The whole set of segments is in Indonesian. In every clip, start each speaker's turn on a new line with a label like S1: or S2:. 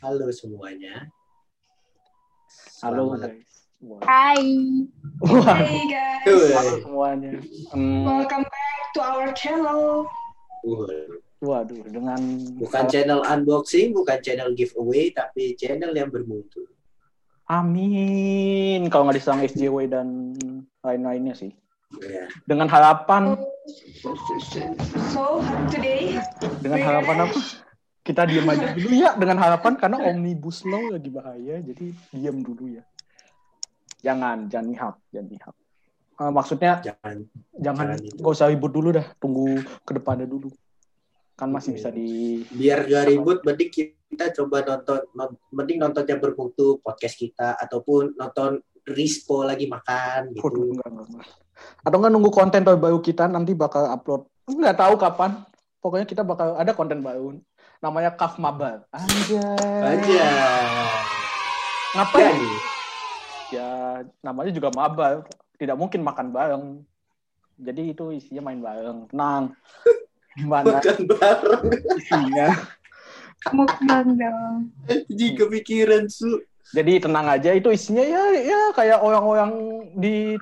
S1: Halo semuanya.
S2: Halo
S1: Selamat-
S2: guys.
S3: Hai.
S4: Hey guys,
S2: halo semuanya. Hmm,
S4: welcome back to our channel.
S1: Uh,
S2: waduh, dengan
S1: bukan channel unboxing, bukan channel giveaway, tapi channel yang bermutu.
S2: Amin. Kalau nggak diserang SJW dan lain-lainnya sih.
S1: Ya.
S2: Dengan harapan,
S4: So today,
S2: dengan harapan apa? Kita diam aja dulu ya. Dengan harapan karena omnibus law lagi bahaya, jadi diam dulu ya. Jangan, jangan nihap, jangan nihap. Eh, maksudnya
S1: Jangan
S2: jangan nggak usah ribut dulu dah, tunggu ke depannya dulu. Kan masih bisa di
S1: biar gak ribut, mending kita coba nonton, non- mending nonton yang bermutu podcast kita ataupun nonton Rispo lagi makan
S2: Waduh,
S1: gitu.
S2: enggak, enggak, enggak. Atau enggak nunggu konten terbaru kita nanti bakal upload. Enggak tahu kapan. Pokoknya kita bakal ada konten baru. Namanya Kaf Mabar. Anjay.
S1: Aja.
S2: Ngapain?
S1: Jadi,
S2: Ya, namanya juga mabar. Tidak mungkin makan bareng. Jadi itu isinya main bareng. Tenang. Gimana
S1: makan bareng.
S2: isinya?
S3: Mukbang dong.
S1: Jika pikiran su.
S2: Jadi tenang aja itu isinya ya ya kayak orang-orang di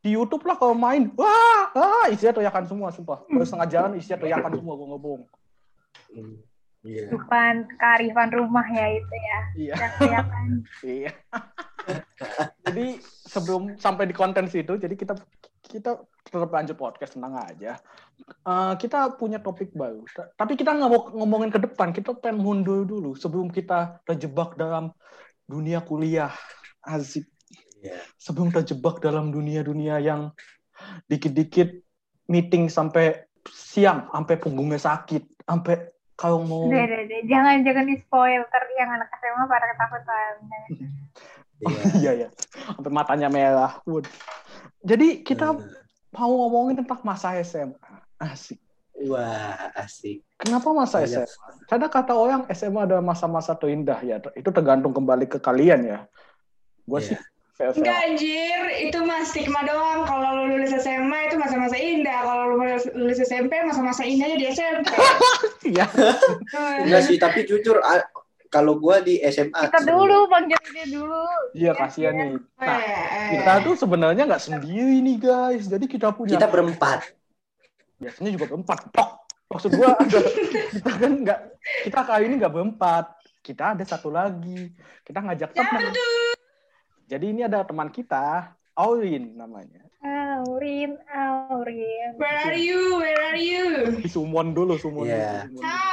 S2: di YouTube lah kalau main. Wah, ah, isinya teriakan semua, sumpah. Baru setengah jalan isinya teriakan semua, gue ngobong.
S1: Iya.
S3: Depan kearifan rumah ya itu ya.
S2: Iya.
S3: Yang kelihatan.
S2: Iya. jadi sebelum sampai di konten situ, jadi kita kita tetap lanjut podcast tenang aja. Eh, kita punya topik baru, Ta- tapi kita nggak mau ngomongin ke depan. Kita pengen mundur dulu sebelum kita terjebak dalam dunia kuliah. Asik.
S1: Iya.
S2: Sebelum terjebak dalam dunia-dunia yang dikit-dikit meeting sampai siang, sampai punggungnya sakit, sampai kalau mau
S3: Udah, udah, udah. Jangan, jangan di spoil. Ntar yang anak SMA pada ketakutan.
S1: Iya.
S2: iya ya, sampai matanya merah. Waduh. Jadi kita
S1: Hmm.
S2: mau ngomongin tentang masa SMA. Asik.
S1: Wah, asik.
S2: Kenapa masa
S1: Banyak.
S2: SMA? Karena kata orang SMA adalah masa-masa terindah ya. Itu tergantung kembali ke kalian ya. Gue
S1: Iya.
S2: sih.
S4: Enggak anjir, itu mah stigma doang. Kalau lu lulus SMA itu masa-masa indah. Kalau lu lulus, SMP, masa-masa indahnya di SMP.
S2: Iya.
S1: Enggak sih, tapi jujur kalau gua di SMA
S3: Kita dulu, panggil dia dulu.
S2: Iya kasihan nih. Nah,
S4: Eh,
S2: kita tuh sebenarnya nggak sendiri nih guys. Jadi kita punya
S1: kita berempat.
S2: biasanya juga berempat. Tok. Maksud gua ada kita kan nggak kita kali ini nggak berempat. Kita ada satu lagi. Kita ngajak teman. Jadi ini ada teman kita, Aulin namanya.
S3: Aurin, Aurin.
S4: Where are you? Where are you?
S2: Di Sumon dulu, Sumon.
S1: Iya.
S2: dulu, Sumon dulu.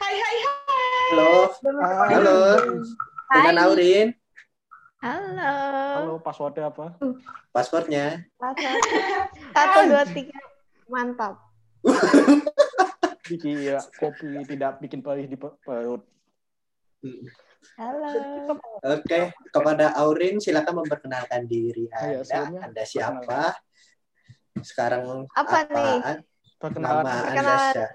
S4: Hai, hai, hai, hai.
S1: Halo,
S2: Ah,
S1: halo. Dengan. Aurin,
S5: Halo.
S2: Halo, passwordnya apa?
S1: paspornya.
S5: Satu, satu dua tiga. Mantap.
S2: Dikira kopi tidak bikin perih di per- perut.
S5: Halo.
S1: Oke, kepada Aurin silakan memperkenalkan diri
S2: Iya,
S1: Anda.
S2: sebelumnya
S1: Anda siapa? Sekarang
S5: Apa nih?
S2: Perkenalan.
S1: Nama Anda siapa?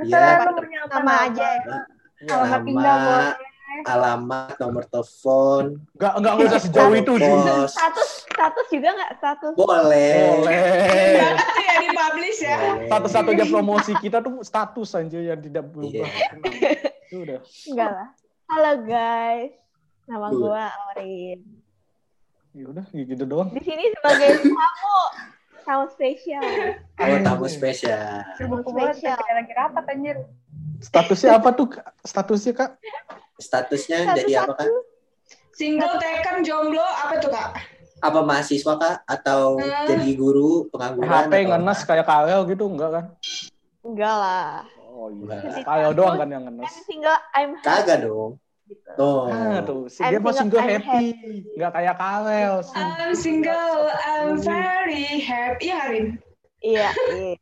S1: Ya,
S3: nomornya apa
S5: Nama aja.
S2: Iya.
S1: Nama,
S3: boleh.
S1: alamat, nomor telepon,
S2: Enggak enggak nggak usah sejauh itu sih.
S1: pos.
S5: Status status juga nggak status?
S1: Boleh.
S2: Boleh.
S4: Ya di-publish ya.
S1: Boleh.
S2: Satu-satunya promosi kita tuh status aja yang tidak berubah.
S1: Iya.
S2: Itu udah.
S5: Enggak lah. Halo guys. Nama
S1: Tuh.
S5: gua Aurin.
S2: Ya udah gitu doang.
S5: Di sini sebagai tamu tamu spesial.
S1: Oh, tamu spesial.
S3: Banget,
S5: Spesial.
S3: lagi rapat anjir.
S2: Statusnya apa tuh? Kak? Statusnya Kak?
S1: Statusnya jadi apa, Kak?
S4: Single, taken, jomblo, apa tuh, Kak?
S1: Apa mahasiswa, Kak? Atau
S4: Hmm.
S1: jadi guru, pengangguran?
S2: HP ngenes kayak Karel gitu enggak kan?
S5: Enggak lah.
S2: Oh iya. Karel doang kan yang ngenes.
S5: I'm single, I'm happy.
S1: Kagak dong.
S5: Gitu.
S1: Tuh.
S2: Nah, tuh, si
S5: I'm
S2: dia mah
S5: single,
S2: single
S5: I'm
S2: happy, nggak kayak Karel.
S4: I'm single, I'm very happy. Iya, Harin?
S5: Iya, iya.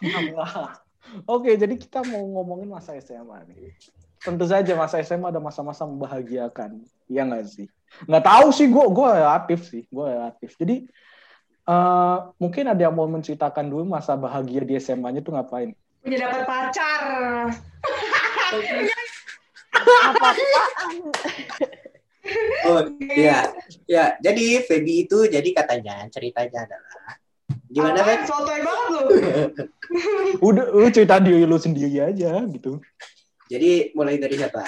S2: Oke, jadi kita mau ngomongin masa SMA nih. Tentu saja masa SMA ada masa-masa membahagiakan, iya nggak sih? Nggak tahu sih, gue gue relatif sih, gue relatif. Jadi eh, mungkin ada yang mau menceritakan dulu masa bahagia di SMA-nya tuh ngapain?
S4: Punya dapat pacar.
S5: Apa-apaan?
S1: Oh, iya. Ya, jadi Feby itu jadi katanya ceritanya adalah gimana kan?
S4: Sotoy banget lu.
S2: Udah, lu cerita diri lu sendiri aja gitu.
S1: Jadi mulai dari siapa?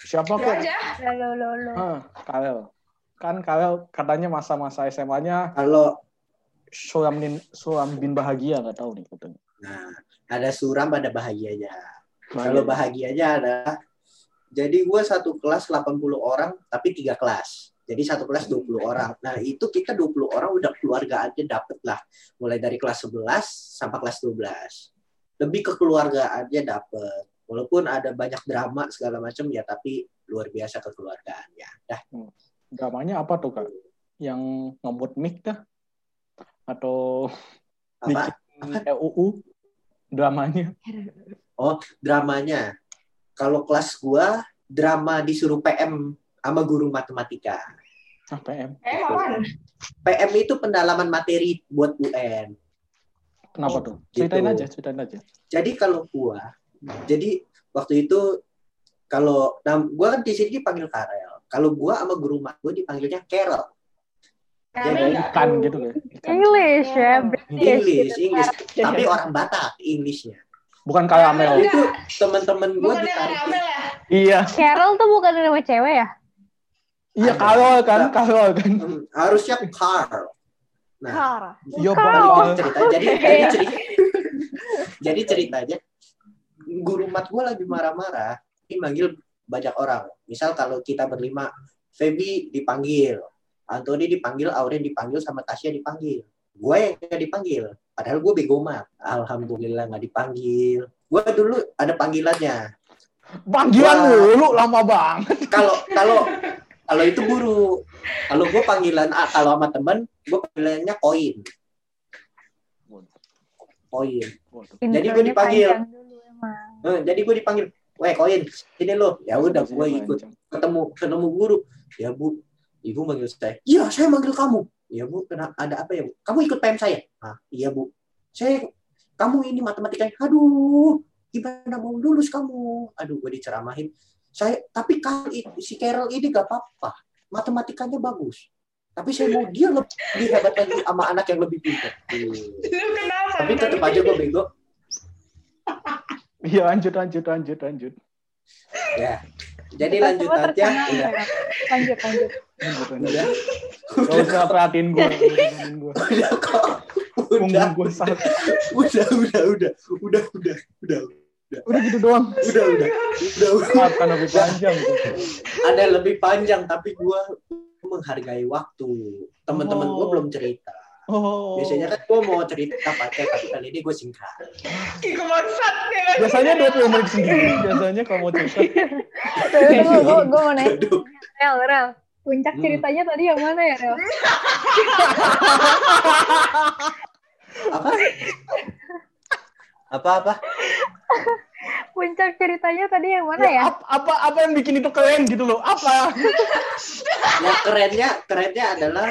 S2: Siapa kok?
S3: Lo lo lo.
S2: Ah, Kalel. Kan Kalel katanya masa-masa SMA-nya
S1: Kalau
S2: suram bin, suram bin bahagia nggak tahu nih katanya.
S1: nah, ada suram ada bahagianya. Kalau bahagianya adalah jadi gue satu kelas 80 orang tapi tiga kelas. Jadi satu kelas 20 orang. Nah, itu kita 20 orang udah keluarga aja dapet lah. Mulai dari kelas 11 sampai kelas 12. Lebih ke keluarga aja dapet. Walaupun ada banyak drama segala macam ya tapi luar biasa kekeluargaannya. Dah,
S2: dramanya apa tuh kak? Yang ngebut mic kah? Atau
S1: apa?
S2: bikin RUU dramanya?
S1: Dramanya. Kalau kelas gua drama disuruh PM sama guru matematika.
S2: Ah, PM.
S4: Eh?
S1: PM itu pendalaman materi buat UN.
S2: Kenapa
S1: Oh,
S2: tuh? Ceritain
S1: gitu.
S2: aja, ceritain aja.
S1: Jadi kalau gua, jadi waktu itu kalau nah, gua kan di sini dipanggil Karel. Kalau gua sama guru mat gua dipanggilnya Carol. Jadi
S4: nggak
S2: Ikan
S4: tahu.
S2: gitu kan. Ikan.
S3: English ya, British.
S1: English. English. Tapi orang Batak Englishnya.
S2: Bukan kayak Amel.
S4: Enggak.
S1: Itu teman-teman gua
S4: Bukan yang
S1: ditarik.
S4: ya?
S2: Iya,
S3: Carol tuh bukan nama cewek ya?
S2: iya
S1: Ada.
S2: Karol kan,
S1: Ada.
S2: Karol kan.
S1: Hmm, harusnya Carl. Nah,
S3: Car.
S2: Iya,
S3: Karol.
S2: Bang.
S1: cerita jadi jadi cerita jadi ceritanya guru mat gue lagi marah-marah ini manggil banyak orang misal kalau kita berlima Feby dipanggil Anthony dipanggil Auren dipanggil sama Tasya dipanggil gue yang nggak dipanggil padahal gue bego mat alhamdulillah nggak dipanggil gue dulu ada panggilannya
S2: Panggilan
S1: Wah.
S2: dulu lama banget.
S1: kalau kalau kalau itu guru kalau gue panggilan kalau sama temen gue panggilannya koin koin Jadi gua
S3: Intronya
S1: dipanggil.
S3: panjang dulu emang.
S1: Eh, jadi gue dipanggil, weh koin, sini lo. Ya udah, gue ikut. Ketemu ketemu guru. Ya bu, ibu manggil saya. Iya, saya manggil kamu. Ya bu, kena ada apa ya bu? Kamu ikut PM saya? Ah, iya bu. Saya, kamu ini matematikanya. Aduh, gimana mau lulus kamu? Aduh, gue diceramahin. Saya, tapi i- si Carol ini gak apa-apa. Matematikanya bagus. Tapi saya mau dia lebih hebat lagi sama anak yang lebih pintar.
S4: Kenapa?
S1: Tapi tetap aja gue bego.
S2: Iya, lanjut, lanjut, lanjut, lanjut.
S1: Ya. Jadi
S3: Kita
S1: lanjut aja. Udah.
S3: ya. Lanjut, lanjut.
S1: Udah.
S2: Gak usah perhatiin gue. Gue.
S1: Udah kok. Udah.
S2: Gue sakit.
S1: Udah, udah, udah. Udah, udah. Udah.
S2: Udah gitu doang.
S1: Udah, udah. Udah, udah.
S2: Maafkan lebih panjang. gitu.
S1: Ada lebih panjang tapi gua menghargai waktu. Teman-teman gua
S2: Oh.
S1: belum cerita.
S2: Oh.
S1: Biasanya kan gua mau cerita pakai tapi kali ini gue singkat.
S4: Ih, kebangsat ya kan?
S2: Biasanya 20 menit sendiri. Biasanya kalau mau cerita.
S3: Tunggu, gue, gue mau nanya.
S1: Aduh.
S3: Rel, Rel. Puncak
S1: Hmm.
S3: ceritanya tadi yang mana ya, Rel?
S1: Apa? Apa apa?
S3: Puncak ceritanya tadi yang mana ya?
S2: Ap- apa apa yang bikin itu keren gitu loh? Apa?
S1: Yang kerennya, kerennya adalah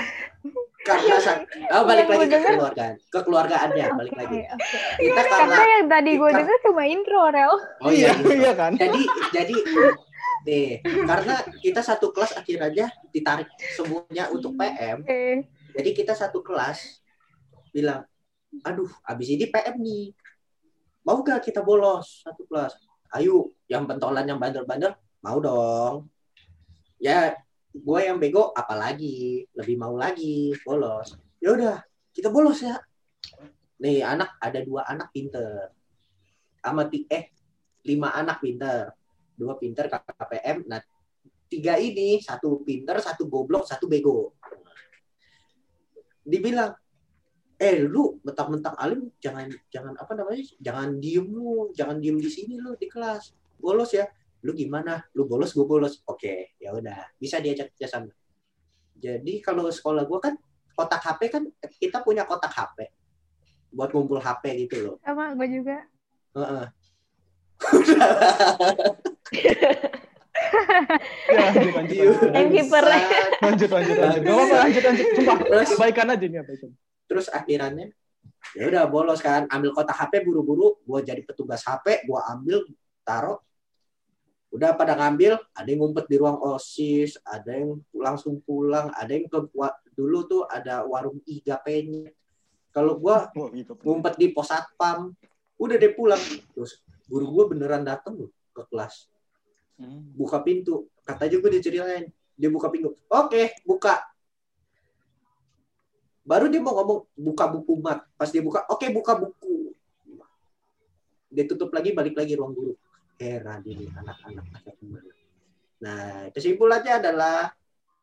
S1: karena sa- oh, balik
S3: Yang
S1: lagi ke
S3: denger-
S1: kekeluargaan, kekeluargaannya balik lagi.
S3: Oke.
S1: Kita karena
S3: Karena yang tadi gue denger cuma intro, Rel.
S1: oh iya, gitu.
S2: iya kan?
S1: jadi jadi nih karena kita satu kelas akhir aja ditarik semuanya untuk PM
S3: Oke.
S1: jadi kita satu kelas bilang aduh abis ini PM nih mau gak kita bolos satu kelas ayo yang pentolan yang bandel-bandel mau dong ya gue yang bego apalagi? Lebih mau lagi bolos. Ya udah kita bolos ya. Nih anak ada dua anak pinter. Sama eh lima anak pinter. Dua pinter KPM nah tiga ini satu pinter satu goblok satu bego. Dibilang eh lu mentang-mentang alim jangan jangan apa namanya jangan diem lu jangan diem di sini lu di kelas. Bolos ya lu gimana? Lu bolos gue bolos. Oke ya udah. Bisa diajak kerjasama. Jadi kalau sekolah gue kan kotak HP kan kita punya kotak HP buat ngumpul HP gitu loh.
S3: Sama gue juga.
S1: Heeh.
S2: Ya, lanjut, lanjut, lanjut, lanjut, lanjut, lanjut. Gak apa-apa, lanjut, lanjut. Sumpah,
S1: Terus?
S2: abaikan aja nih, abaikan.
S1: terus akhirannya ya udah bolos kan. Ambil kotak HP buru-buru. Gue jadi petugas HP gue ambil taruh udah pada ngambil ada yang ngumpet di ruang osis ada yang langsung pulang ada yang ke dulu tuh ada warung IGP-nya kalau gue
S2: Oh, gitu.
S1: ngumpet di pos satpam udah deh pulang. Terus guru gue beneran dateng loh ke kelas.
S2: Hmm.
S1: buka pintu kata juga diceritain. Dia buka pintu oke buka. Baru dia mau ngomong buka buku mat. Pas dia buka oke buka buku. Dia tutup lagi balik lagi ruang guru heran ini anak-anak nah kesimpulannya adalah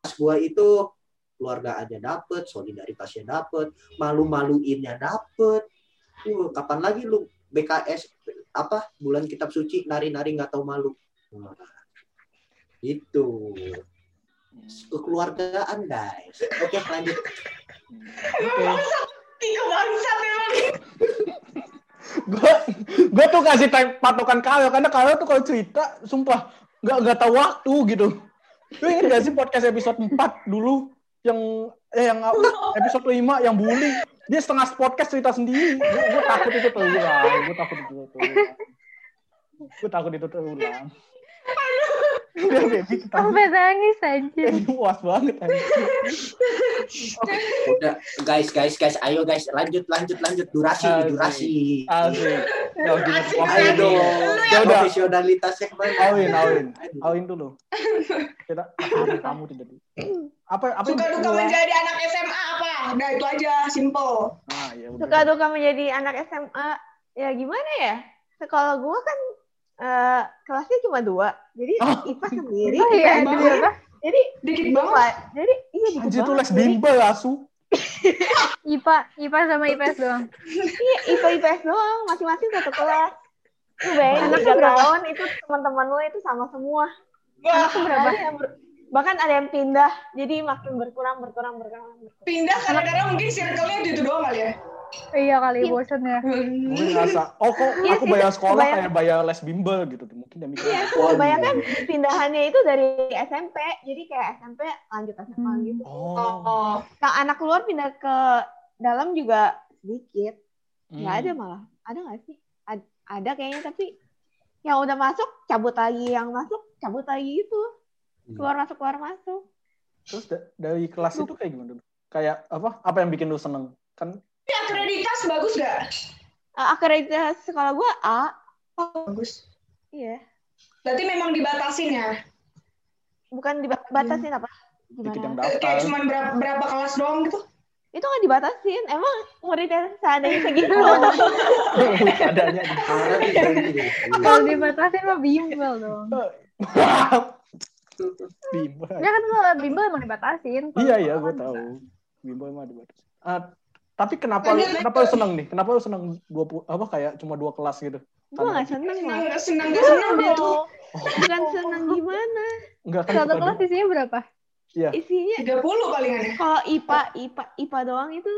S1: pas gua itu keluarga aja dapet solidaritasnya dapet malu-maluinnya dapet uh, kapan lagi lu BKS apa bulan kitab suci nari-nari nggak tahu malu Nah, itu kekeluargaan guys oke lanjut
S2: Oke.
S4: Tiga bangsat memang.
S2: Gue gue tuh kasih patokan Kyle karena Kyle tuh kalau cerita sumpah nggak nggak tahu waktu gitu. Lu inget gak sih podcast episode 4 dulu yang eh yang episode 5 yang bully? Dia setengah podcast cerita sendiri. Gue takut itu terulang gue takut itu terulang. Gue takut itu terulang Udah, baby, kita
S3: Sampai nangis aja.
S2: puas banget
S1: udah guys guys guys ayo guys lanjut lanjut lanjut durasi
S2: Asik.
S1: durasi
S2: Asik. Ya, udah,
S4: Asik,
S2: oke.
S1: ayo dong
S2: Ya udah.
S1: profesionalitasnya ke
S2: mana Awin,
S1: awin.
S2: Awin dulu. Kita kamu tidak. Apa apa
S4: Suka duka menjadi anak SMA apa? Udah itu aja, simple.
S2: Ah, ya udah.
S5: Suka duka menjadi anak SMA. Ya gimana ya? Sekolah gua kan eh, kelasnya cuma dua. Jadi
S2: Oh.
S5: IPA sendiri.
S3: Oh iya,
S5: dua.
S3: apa?
S5: Jadi
S4: Dikit banget.
S5: Jadi iya dikit
S2: Anjir tuh
S5: banget.
S2: les bimbel asu.
S3: IPA, IPA sama IPS doang.
S5: Iya, IPA IPS doang, masing-masing satu kelas. Lu bayangin tiga
S3: berapa?
S5: tahun itu teman-teman lu itu sama semua.
S4: Wah,
S5: Anaknya berapa? Ada yang ber- bahkan ada yang pindah, jadi makin berkurang, berkurang, berkurang. berkurang.
S4: pindah kadang-kadang mungkin circle-nya itu doang kali ya.
S3: Iya kali bosen ya.
S2: Mungkin ngerasa, oh kok
S5: Iya
S2: aku bayar sekolah
S5: kebayang.
S2: kayak bayar les bimbel gitu. Mungkin dia mikir.
S5: Iya,
S1: Waduh.
S5: kebanyakan pindahannya itu dari SMP, jadi kayak SMP lanjut SMA
S3: Hmm.
S5: gitu.
S2: Oh.
S4: Oh,
S5: Nah, anak luar pindah ke dalam juga sedikit, nggak
S2: Hmm.
S5: ada malah. Ada nggak sih? Ad- ada kayaknya tapi yang udah masuk cabut lagi, yang masuk cabut lagi itu
S1: Hmm.
S5: keluar masuk keluar masuk.
S2: Terus da- dari kelas itu kayak gimana? Kayak apa? Apa yang bikin lu seneng? Kan
S4: Ini akreditas bagus gak?
S5: Uh, akreditasi sekolah gua A,
S4: Bagus.
S5: iya.
S4: Berarti memang dibatasin ya?
S5: Bukan dibatasin apa? Gimana?
S4: Kayak cuma berapa, berapa kelas doang gitu?
S5: Itu nggak dibatasin. Emang muridnya seadanya segitu.
S2: Adanya di
S1: Parah nih, Janji nih.
S3: Kalau dibatasin mah bimbel dong.
S2: bimbel.
S3: Ya kan kalau bimbel emang dibatasin.
S2: Iya iya, gue tahu. Bimbel mah dibatas. Ah, tapi kenapa lu, kenapa lu seneng nih? Kenapa lu seneng dua apa kayak cuma dua kelas gitu?
S5: Gua nggak seneng
S4: Senang
S5: lah.
S4: gak senang gak senang dia tuh.
S5: Bukan seneng gimana?
S2: Enggak kan
S3: Satu kelas
S2: di-
S3: isinya berapa?
S2: Iya.
S5: Isinya
S4: 30 palingan ya?
S5: kalau IPA IPA IPA doang itu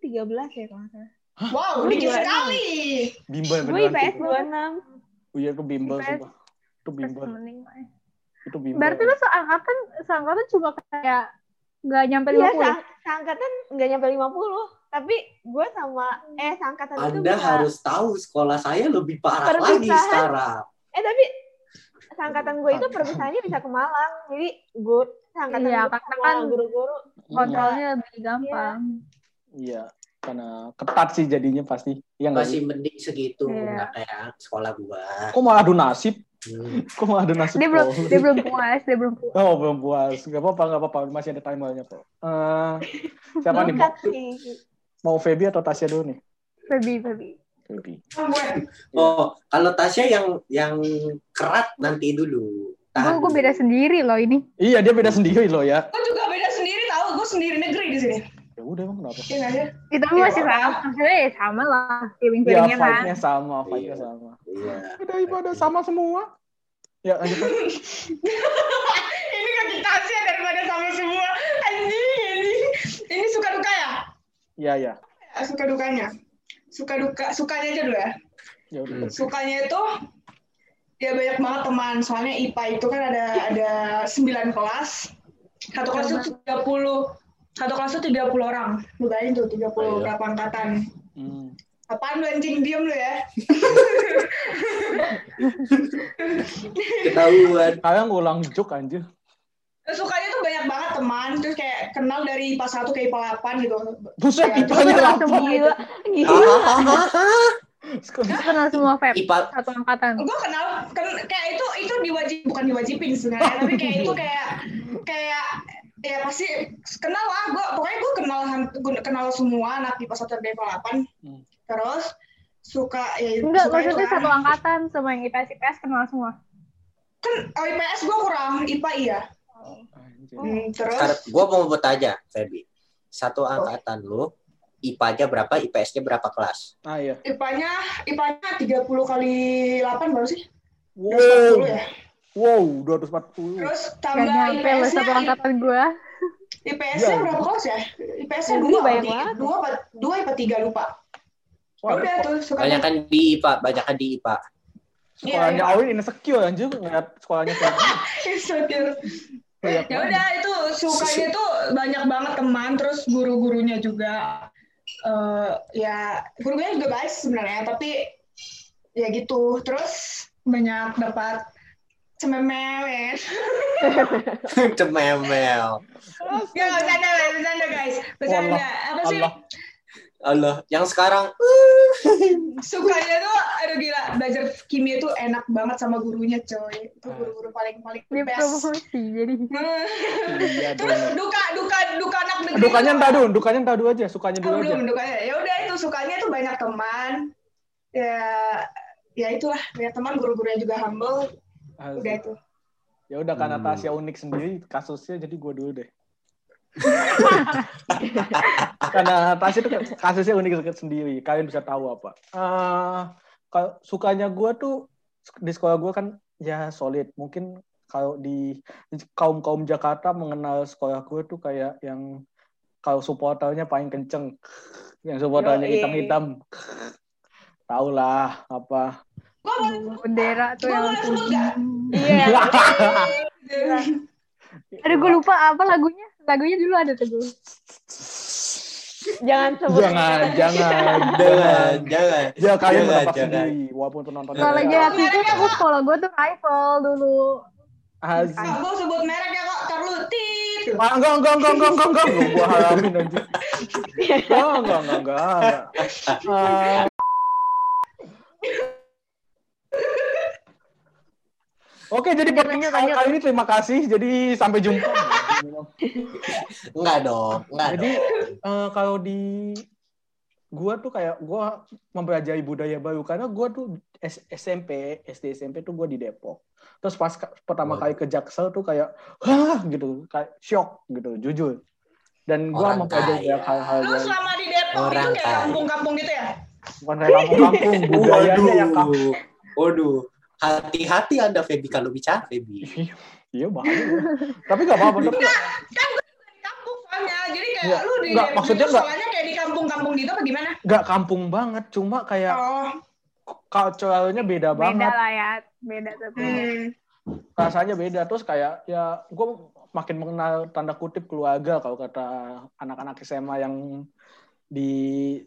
S5: 13 ya kalau salah.
S4: Wow,
S5: Gua
S4: dikit sekali.
S2: bimbel
S5: Gue
S2: beneran.
S5: IPS
S2: tuh.
S5: 26.
S2: Oh, iya itu bimbel
S3: IPS.
S2: sumpah. Itu bimbel.
S3: ya.
S2: Itu bimbel.
S3: Berarti lu seangkatan, seangkatan cuma kayak nggak nyampe
S5: Iya,
S3: 50.
S5: sa seangkatan nggak nyampe 50. Tapi gue sama eh seangkatan itu
S1: Anda harus tahu sekolah saya lebih parah
S5: Perpisahan.
S1: lagi sekarang.
S5: Eh tapi seangkatan gue itu perpisahannya bisa ke Malang. Jadi gue seangkatan
S3: Iya,
S5: gue
S3: karena
S5: sama
S3: kan
S5: guru-guru
S2: Iya.
S3: Kontrolnya lebih gampang.
S2: Iya, karena ketat sih jadinya pasti. Iya nggak
S1: Masih
S2: sih?
S1: mending segitu,
S3: Iya.
S1: nggak kayak sekolah gua.
S2: Kok malah adu nasib? Kok malah adu nasib?
S3: Dia belum,
S2: kok?
S3: dia belum puas, dia belum puas.
S2: Oh, belum puas. Gak apa-apa, gak apa-apa. Masih ada timernya kok. Eh, siapa nih? Mau, Feby atau Tasya dulu nih?
S3: Feby, Feby.
S2: Feby.
S4: Oh,
S1: kalau Tasya yang yang kerat nanti dulu.
S3: Gue
S1: Tahan
S3: gue beda sendiri loh ini.
S2: Iya, dia beda sendiri loh ya.
S4: Gue juga beda sendiri tahu, gue sendiri negeri di sini.
S2: Ya udah emang kenapa?
S4: Iya nggak ya?
S3: Itu
S4: Iya,
S3: masih sama, maksudnya ya sama lah.
S2: Ya,
S3: Piring-piringnya kan.
S2: sama, fight-nya
S1: Iya.
S2: sama.
S1: Iya.
S2: Udah ibadah sama semua. Ya, lanjut.
S4: Ini kaki kasih daripada sama semua. Anjing, anjing. Ini suka duka ya?
S2: Iya, iya.
S4: Suka dukanya. Suka duka, sukanya aja dulu ya.
S2: Ya udah.
S1: Hmm.
S4: Sukanya itu ya banyak banget teman. Soalnya IPA itu kan ada ada 9 kelas. Satu kelas itu 30 satu kelas itu 30 orang. Lu bayangin tuh 30
S1: Ayo.
S4: berapa angkatan.
S2: Hmm.
S4: Apaan lu anjing diem lu ya?
S1: Ketahuan.
S2: Kalian ngulang joke anjir.
S4: Sukanya tuh banyak banget teman. Terus kayak kenal dari IPA 1 ke IPA 8 gitu.
S2: Buset,
S4: Ya,
S2: ipanya
S3: Langsung
S2: lapar.
S5: Gila,
S1: Ah.
S3: Lu kenal semua Feb
S1: IPA
S3: satu angkatan.
S4: gue kenal ken- kayak itu itu diwajib bukan diwajibin sebenarnya tapi kayak itu kayak kayak ya pasti kenal lah gue pokoknya gue kenal kenal semua anak di pas satu 8
S2: Hmm.
S4: terus suka ya
S3: Enggak,
S4: suka itu
S3: maksudnya
S4: kan.
S3: satu angkatan sama yang IPS IPS kenal semua.
S4: kan oh, IPS gue kurang IPA iya. Hmm, terus
S1: gua mau bertanya, Feby. Satu angkatan lu, IPA-nya berapa, IPS-nya berapa kelas?
S2: Ah iya.
S4: IPA-nya IPA-nya 30 kali 8 baru sih
S2: Wow.
S4: 240 ya
S2: Wow, 240.
S4: terus
S3: Gak
S4: tambah
S3: nyampe lo satu
S4: IPS-nya
S3: angkatan gua.
S4: IPS-nya
S2: Ya.
S4: berapa kelas ya IPS-nya dua
S3: banyak
S4: apa tiga?
S3: banget.
S4: dua apa dua apa tiga lupa
S2: Wah,
S4: udah tuh suka
S1: Banyak kan di IPA, banyak kan di IPA.
S2: sekolahnya
S4: Iya, iya.
S2: Awin insecure anjir ngeliat sekolahnya kayak.
S4: Insecure. Ya udah itu sukanya tuh banyak banget teman terus guru-gurunya juga eh ya gurunya juga baik sebenarnya tapi ya gitu terus banyak dapat cememel ya
S1: Cememel.
S4: ya bercanda bercanda guys. Bercanda. Apa sih?
S2: Allah.
S1: Allah, yang sekarang
S4: sukanya tuh aduh gila. Belajar kimia tuh enak banget sama gurunya coy. Itu guru-guru paling paling best.
S3: jadi.
S2: Iya
S4: terus duka duka duka anak negeri
S2: Dukanya entah dulu, dukanya entah dulu aja, sukanya
S4: Oh,
S2: dulu aja.
S4: belum dukanya. Ya udah itu sukanya tuh banyak teman. Ya ya itulah banyak teman guru-gurunya juga humble udah itu
S2: Ya udah karena
S1: Hmm.
S2: Tasya unik sendiri kasusnya jadi gue dulu deh. karena Tasya itu kasusnya unik sendiri. Kalian bisa tahu apa? Eh kalau sukanya gue tuh di sekolah gue kan ya solid. Mungkin kalau di kaum kaum Jakarta mengenal sekolah gue tuh kayak yang kalau supporternya paling kenceng, yang supporternya hitam-hitam. Tahu
S3: Bendera tuh
S4: Gua
S3: yang putih. Iya. Aduh gue lupa apa lagunya. Lagunya dulu ada tuh gue.
S5: Jangan sebut.
S2: Jangan, jangan,
S1: jangan, jangan.
S2: Ya kalian
S1: Jangan,
S2: mendapat sendiri, walaupun penontonnya.
S3: Kalau waktu itu aku sekolah gue tuh rival dulu.
S4: Ah, gua sebut merek ya kok tar lu tit
S2: Ah, enggak, enggak, enggak, enggak, enggak, enggak, enggak, gua haramin aja. Enggak, enggak, enggak, enggak. Oke, jadi podcast
S3: lanjut.
S2: kali ini terima kasih. Jadi sampai jumpa.
S1: Enggak dong, enggak
S2: Jadi
S1: dong.
S2: eh, kalau di gua tuh kayak gua mempelajari budaya baru karena gua tuh S- SMP, SD SMP tuh gua di Depok. Terus pas pertama
S1: Waduh.
S2: kali ke Jaksel tuh kayak wah gitu, kayak shock gitu, jujur. Dan gua
S1: Orang
S2: mempelajari hal-hal
S4: lu
S2: baru.
S4: selama di Depok
S1: Orang
S4: itu kayak
S1: kaya.
S4: kampung-kampung gitu ya
S2: Bukan kayak kampung-kampung, budayanya yang kampung.
S1: Waduh. Hati-hati Anda Feby kalau bicara Feby.
S2: Iya bahaya. ya. Tapi gak apa-apa. Tapi
S4: di kampung soalnya jadi kayak
S2: Nggak,
S4: lu di
S2: nggak, maksudnya nggak.
S4: soalnya kayak di kampung-kampung gitu apa gimana
S2: gak kampung banget. Cuma kayak
S4: oh
S2: culture-nya beda
S3: Beda
S2: banget.
S3: lah ya. Beda tapi.
S4: hmm.
S2: rasanya beda terus kayak ya gue makin mengenal tanda kutip keluarga kalau kata anak-anak SMA yang di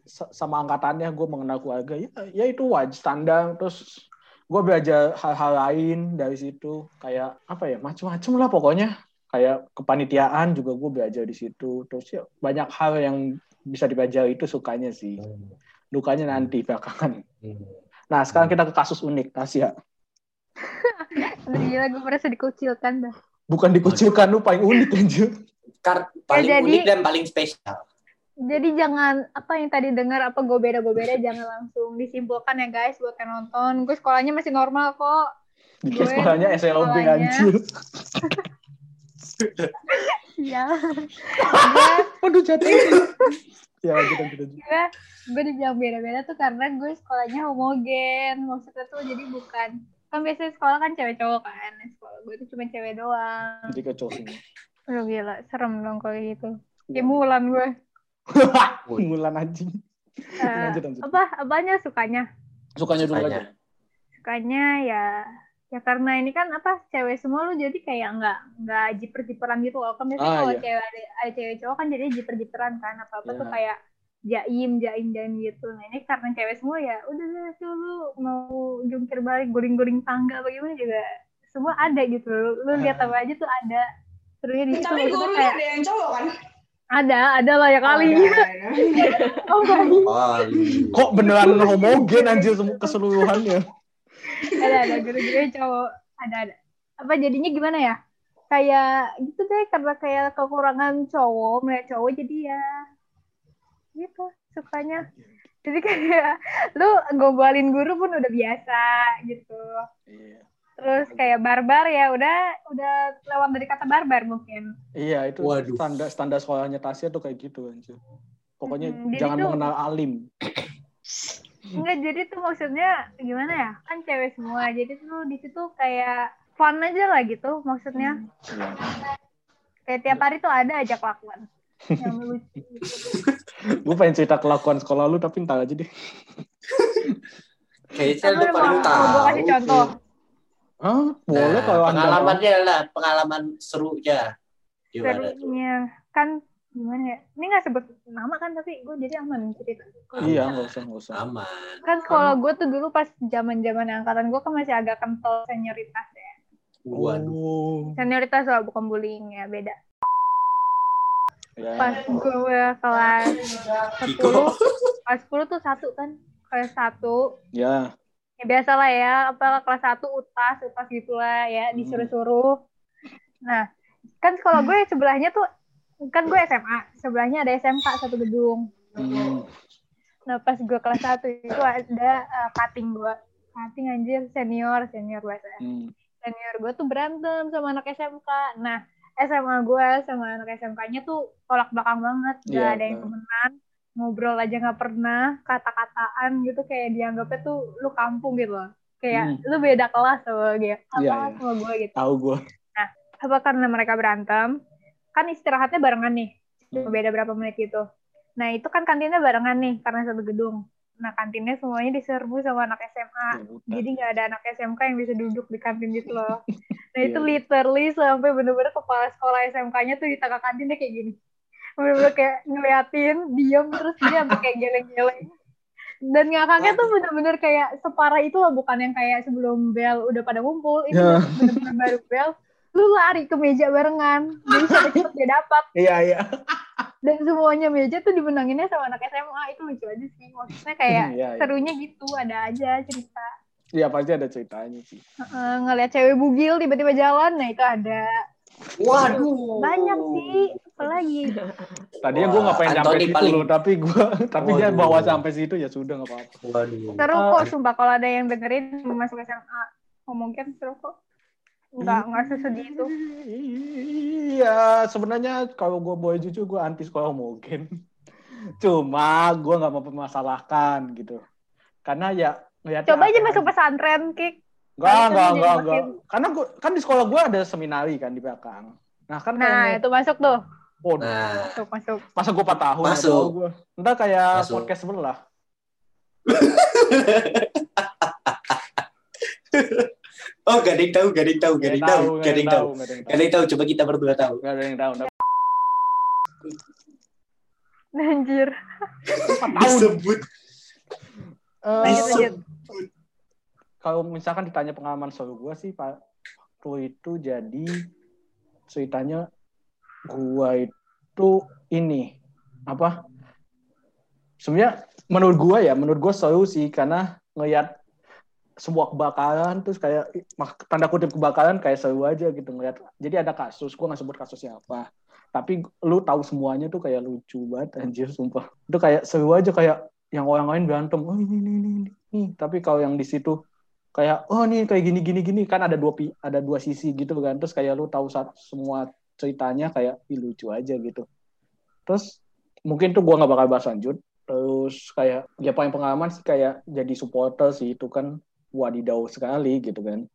S2: sa- sama angkatannya gue mengenal keluarga ya ya itu wajib standar terus gue belajar hal-hal lain dari situ kayak apa ya macam-macam lah pokoknya. Kayak kepanitiaan juga gue belajar di situ. Terus ya banyak hal yang bisa dipelajari itu sukanya sih. Dukanya nanti belakangan. Nah sekarang kita ke kasus unik Tasya
S3: gila gue merasa dikucilkan dah.
S2: bukan dikucilkan lu paling unik anjir.
S1: Kar paling
S3: jadi-
S1: unik dan paling spesial.
S3: Jadi jangan apa yang tadi dengar apa gue beda gue beda jangan langsung disimpulkan ya guys buat yang nonton. Gue sekolahnya masih normal kok.
S2: Bikin
S3: Gue
S2: sekolahnya SLB anjir.
S3: Iya.
S2: Aduh jatuh. ya gitu gitu.
S3: gue gue dibilang beda-beda tuh karena gue sekolahnya homogen maksudnya tuh jadi bukan kan biasanya sekolah kan cewek cowok kan Nah, sekolah gue tuh cuma cewek doang
S2: Jadi semua.
S3: Aduh gila serem dong kalau gitu kayak mulan gue
S2: Mulan anjing. Lanjut, lanjut.
S3: apa apanya sukanya
S2: Sukanya dulu
S1: Sukanya.
S2: aja.
S3: sukanya ya ya karena ini kan apa cewek semua lu jadi kayak nggak nggak jiper-jiperan gitu loh kan biasanya
S2: Ah,
S3: kalau
S2: iya.
S3: cewek ada, ada cewek cowok kan jadi jiper-jiperan kan apa apa tuh
S2: Iya.
S3: kayak jaim jaim jaim gitu nah ini karena cewek semua ya udah lu mau jungkir balik guling-guling tangga bagaimana juga semua ada gitu lu, lu lihat apa aja tuh ada serunya di situ
S4: tapi gurunya
S3: kayak
S4: ada yang cowok kan
S3: Ada, ada lah ya kali.
S4: Oh.
S3: Oh. Kali.
S2: Kok beneran homogen anjir semua keseluruhannya?
S3: ada, ada guru-guru cowok. Ada, ada. Apa jadinya gimana ya? Kayak gitu deh, karena kayak kekurangan cowok, melihat cowok jadi ya gitu sukanya. Jadi kayak lu gombalin guru pun udah biasa gitu.
S2: Iya.
S3: Terus kayak barbar ya udah udah lewat dari kata barbar mungkin.
S2: Iya, itu
S1: Waduh.
S2: standar standar sekolahnya Tasya tuh kayak gitu anjir. Pokoknya
S3: Hmm,
S2: jangan
S3: tuh-
S2: mengenal alim.
S3: Enggak jadi tuh maksudnya gimana ya? Kan cewek semua. Jadi tuh di situ kayak fun aja lah gitu maksudnya.
S2: Iya.
S3: Kayak tiap hari tuh ada aja kelakuan. Yang lucu.
S2: Gue pengen cerita kelakuan sekolah lu tapi ntar aja deh.
S1: Kayaknya
S3: Kamu
S1: lu paling tahu.
S3: gue kasih contoh.
S2: Hah? Boleh
S1: Nah,
S2: kalau anda
S1: pengalamannya lah, pengalaman serunya. Gimana tuh?
S3: Serunya kan gimana ya? Ini nggak sebut nama kan tapi gue jadi aman cerita.
S2: Iya, nggak usah, nggak usah.
S1: Aman.
S3: Kan sekolah gue tuh dulu pas zaman zaman angkatan gue kan masih agak kental senioritas ya.
S1: Waduh.
S2: Oh.
S3: Senioritas lah bukan bullying ya beda.
S2: Ya.
S3: Pas gue kelas 10, kelas 10 tuh satu kan kelas satu
S2: Ya.
S3: Ya biasa lah ya apa kelas satu utas utas gitulah ya
S2: Hmm.
S3: disuruh-suruh. Nah kan sekolah gue sebelahnya tuh kan gue SMA sebelahnya ada SMK satu gedung.
S2: Hmm.
S3: nah pas gue kelas satu itu ada uh, cutting gue. Cutting anjir senior senior gue
S2: Hmm.
S3: senior gue tuh berantem sama anak SMK nah SMA gue sama anak SMK-nya tuh tolak belakang banget. Gak
S2: Iya,
S3: ada yang temenan ngobrol aja nggak pernah kata-kataan gitu kayak dianggapnya tuh lu kampung gitu loh kayak lu beda kelas sama gitu apa
S2: Hmm. Iya, iya.
S3: sama gue gitu
S2: Tahu gue.
S3: apa karena mereka berantem kan istirahatnya barengan nih cuma
S2: Hmm.
S3: beda berapa menit gitu nah itu kan kantinnya barengan nih karena satu gedung nah kantinnya semuanya diserbu sama anak SMA
S2: Ya,
S3: jadi nggak ada anak SMK yang bisa duduk di kantin gitu loh nah itu
S2: Iya.
S3: literally sampai bener-bener kepala sekolah SMK-nya tuh di tengah kantinnya kayak gini bener-bener kayak ngeliatin diem terus dia kayak geleng-geleng dan ngakaknya tuh bener-bener kayak separah itu loh bukan yang kayak sebelum bel udah pada ngumpul itu
S2: Ya.
S3: bener-bener baru bel lu lari ke meja barengan jadi sampai cepet dia dapat
S2: Iya, iya.
S3: dan semuanya meja tuh dimenanginnya sama anak SMA itu lucu aja sih maksudnya kayak
S2: Iya, iya.
S3: serunya gitu ada aja cerita
S2: Iya, pasti ada ceritanya sih.
S3: Heeh, ngeliat cewek bugil tiba-tiba jalan nah itu ada
S1: Waduh.
S3: banyak sih apalagi
S2: Tadinya gue nggak pengen sampai situ
S1: paling-
S2: loh, tapi gue tapi dia
S1: Waduh.
S2: bawa sampai situ ya sudah nggak apa-apa.
S1: Waduh.
S3: seru
S2: Ah.
S3: kok sumpah kalau ada yang dengerin masuk SMA ngomongin seru kok nggak nggak sesedih itu
S2: Iya, sebenarnya kalau gue boleh jujur gue anti sekolah homogen. Cuma gue nggak mau mempermasalahkan gitu. Karena ya
S3: coba aja
S2: apa
S3: masuk pesantren kik
S2: Enggak,
S3: Kan
S2: enggak,
S3: jadi
S2: enggak,
S3: makin-
S2: enggak. Karena gua, kan di sekolah gue ada seminari kan di belakang. Nah kan
S3: nah itu masuk tuh
S2: oh,
S1: Nah,
S3: masuk masuk
S2: masa gue 4 tahun
S1: Masuk.
S2: gua. Ntar kayak
S1: Masuk.
S2: podcast sebelah.
S1: oh gak ada yang tahu, gak ada yang tahu, gak ada yang tahu, gak ada yang tahu. Gak ada yang tahu, coba kita berdua tahu.
S2: Nggak ada yang tahu.
S3: Anjir
S1: Disebut.
S2: Eh,
S3: lanjut
S2: kalau misalkan ditanya pengalaman seru gue sih pak waktu itu jadi ceritanya gue itu ini apa? Sebenarnya menurut gue ya menurut gue seru sih karena ngelihat sebuah kebakaran terus kayak tanda kutip kebakaran kayak seru aja gitu ngeliat. Jadi ada kasus gue nggak sebut kasusnya apa. Tapi lu tahu semuanya tuh kayak lucu banget anjir sumpah. Itu kayak seru aja kayak yang orang lain berantem oh ini ini ini, ini. Tapi kalau yang di situ kayak oh nih kayak gini gini gini. Kan ada dua ada dua sisi gitu kan. Terus kayak lu tahu saat semua ceritanya kayak Ih, lucu aja gitu. Terus mungkin tuh gua nggak bakal bahas lanjut. Terus kayak ya paling pengalaman sih kayak jadi supporter sih itu kan wadidaw sekali gitu kan.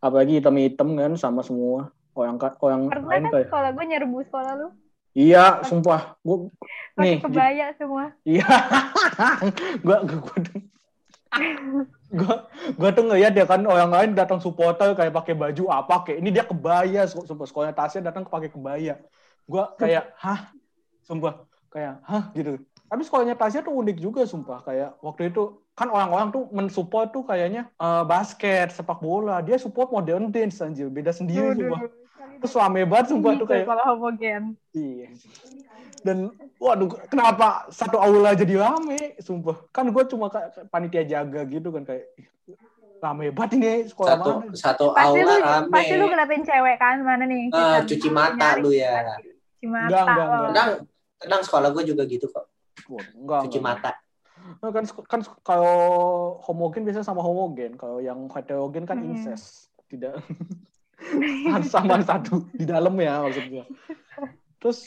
S2: Apalagi hitam-hitam kan sama semua orang orang
S3: karena
S2: lain
S3: kan
S2: kayak
S3: sekolah gue nyerbu sekolah lu.
S2: Iya sumpah. Gua nih
S3: kebaya semua.
S2: Iya, gua gua gua, gua, tuh ngeliat ya kan orang lain datang supporter kayak pakai baju apa kayak ini dia kebaya sumpah sekolahnya Tasya datang pakai kebaya. Gua kayak hah, sumpah kayak hah? Gitu. Tapi sekolahnya Tasya tuh unik juga sumpah. Kayak waktu itu kan orang-orang tuh mensupport tuh kayaknya eh, basket, sepak bola, dia support modern dance anjir, beda sendiri sumpah. Rame banget sumpah tuh kayak
S3: kalau homogen.
S2: Iya. Dan waduh kenapa satu aula jadi rame, sumpah. Kan gue cuma kayak panitia jaga gitu kan kayak rame banget ini sekolah
S1: Satu
S2: mana.
S1: satu
S3: Pasti
S1: aula
S3: lu
S1: rame.
S3: pasti lu ngeliatin cewek kan mana nih? Kita
S1: cuci mata
S3: nyari
S1: lu ya.
S3: Cuci mata.
S2: Enggak, enggak,
S3: lo.
S2: enggak.
S1: Tenang, tenang sekolah gue juga gitu kok.
S2: Wah, enggak,
S1: Cuci
S2: enggak.
S1: mata.
S2: Nah, kan kan kalau homogen biasanya sama homogen, kalau yang heterogen kan
S3: Hmm.
S2: incest. Tidak sama satu di dalam ya maksudnya. Terus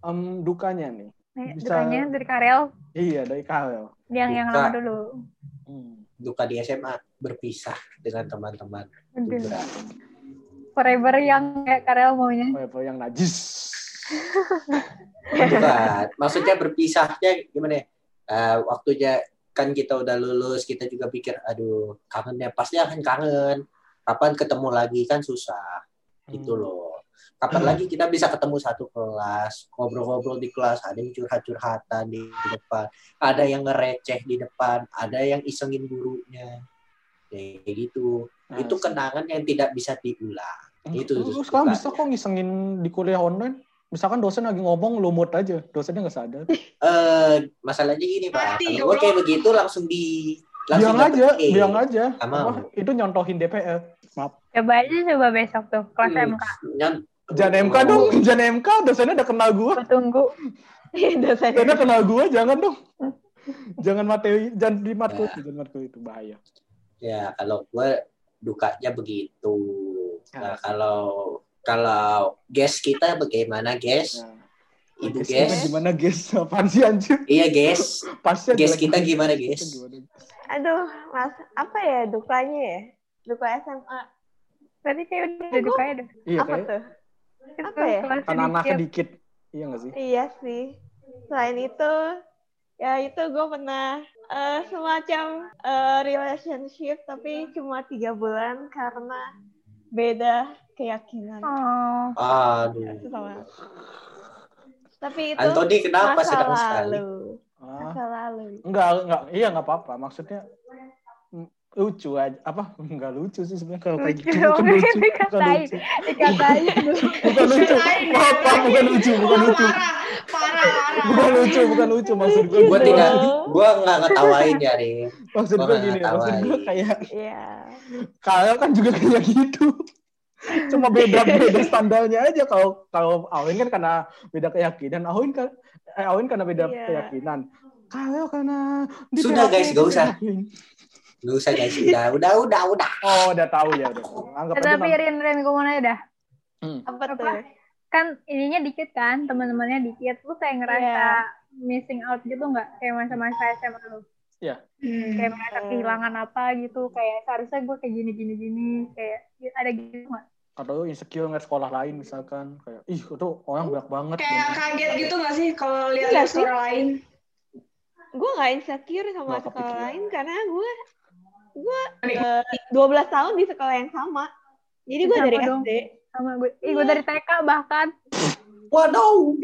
S2: em, dukanya nih. Bisa-
S3: Dukanya dari Karel
S2: Iya, dari Karel.
S3: yang yang lama dulu.
S2: Hmm.
S1: Duka di SMA berpisah dengan teman-teman.
S3: Forever yang kayak Karel maunya.
S2: Apa yang najis.
S1: Bukan. Maksudnya berpisahnya gimana ya? Eh, waktunya kan kita udah lulus, kita juga pikir, aduh, kangen ya. Pasti akan kangen. Kapan ketemu lagi kan susah. Gitu
S2: Hmm.
S1: loh. Kapan lagi kita bisa ketemu satu kelas, ngobrol-ngobrol di kelas, ada yang curhat-curhatan di depan, ada yang ngereceh di depan, ada yang isengin gurunya. Kayak gitu.
S2: Nah,
S1: Itu kenangan yang tidak bisa diulang. itu
S2: Lu sekarang
S1: sukanya.
S2: bisa kok ngisengin di kuliah online. Misalkan dosen lagi ngomong, lu mute aja. Dosennya nggak sadar.
S1: Eh, masalahnya gini, Pak.
S4: Mati,
S1: Kalau gue kayak
S4: goblok.
S1: begitu langsung di
S2: Bilang
S1: dapet
S2: aja,
S1: E.
S2: bilang aja. Apa, itu nyontohin DPR. Maaf.
S3: Coba aja coba besok tuh kelas
S1: Hmm,
S3: MK.
S1: nyan-
S2: Jangan MK dong, jangan MK. Dosennya udah kenal gua.
S3: Gua tunggu.
S5: Dosen.
S2: Dosennya kenal gua, jangan dong. Jangan materi, jangan di matkul,
S1: Ya.
S2: jangan matkul itu bahaya.
S1: Ya, kalau gue dukanya begitu. Nah,
S2: Ya.
S1: kalau kalau guest kita bagaimana, guys?
S2: Nah,
S1: Ibu
S2: guys,
S1: guys?
S2: gimana guys? Apaan sih anjir?
S1: Iya, guys.
S2: Pasti
S1: Guys kita gimana, guys?
S5: Aduh, mas, apa ya dukanya ya? Duka SMA.
S3: Tadi kayak udah ada dukanya deh.
S2: Iya,
S5: apa
S2: kayak
S5: tuh?
S3: Itu
S5: Apa ya?
S2: anak-anak
S3: sedikit.
S2: Iya nggak sih?
S5: Iya sih. Selain itu, ya itu gue pernah eh, semacam eh, relationship tapi cuma tiga bulan karena beda keyakinan.
S3: Oh,
S1: Aduh.
S5: Itu sama. Tapi itu
S1: Antoni kenapa
S5: masa
S1: sedang sekali?
S2: Ah,
S5: lalu.
S2: enggak, enggak, iya nggak apa-apa. Maksudnya lucu aja. Apa? Enggak lucu sih sebenarnya kalau kayak
S3: Lucu.
S2: gitu. Bukan lucu. Bukan
S3: Dikatain.
S2: lucu.
S3: dikatain.
S2: Bukan lucu. Maaf, bukan lucu, bukan lucu.
S4: parah.
S2: Bukan lucu, bukan lucu maksud gue.
S1: Gue tidak, gue nggak ngetawain ya, Rin.
S2: Maksud
S1: gua
S2: gue gini, maksud gue kayak
S5: Iya.
S2: Kalian kan juga kayak gitu. Cuma beda beda standarnya aja. Kalau kalau Awin kan karena beda keyakinan, Awin kan eh, Awin karena beda
S5: Iya.
S2: keyakinan. Kalau karena
S1: Sudah, guys, gak usah. Gak usah guys, udah, udah, udah, udah.
S2: Oh, udah tahu ya, udah. Anggap aja
S3: Tapi. Rin, Rin, gue mau nanya dah.
S5: Apa tuh?
S3: Apa? Kan ininya dikit kan, teman-temannya dikit. Lu kayak ngerasa
S5: Iya.
S3: missing out gitu nggak? Kayak masa-masa SMA lu.
S2: Iya.
S4: Hmm.
S3: Kayak merasa kehilangan apa gitu. Kayak seharusnya gue kayak gini-gini gini. Kayak ada gitu nggak?
S2: atau lu insecure ngeliat sekolah lain misalkan kayak ih itu orang banyak banget
S4: Kayak kaget gitu gak sih kalau
S5: Iya
S4: lihat
S5: sih.
S4: sekolah lain?
S5: Gue gak insecure sama
S2: Nggak
S5: sekolah
S2: kepikiran.
S5: lain karena gue gue eh, 12 tahun di sekolah yang sama. Jadi gue dari
S3: dong.
S5: SD.
S3: Sama gue. Ih, gue dari TK bahkan.
S1: Waduh.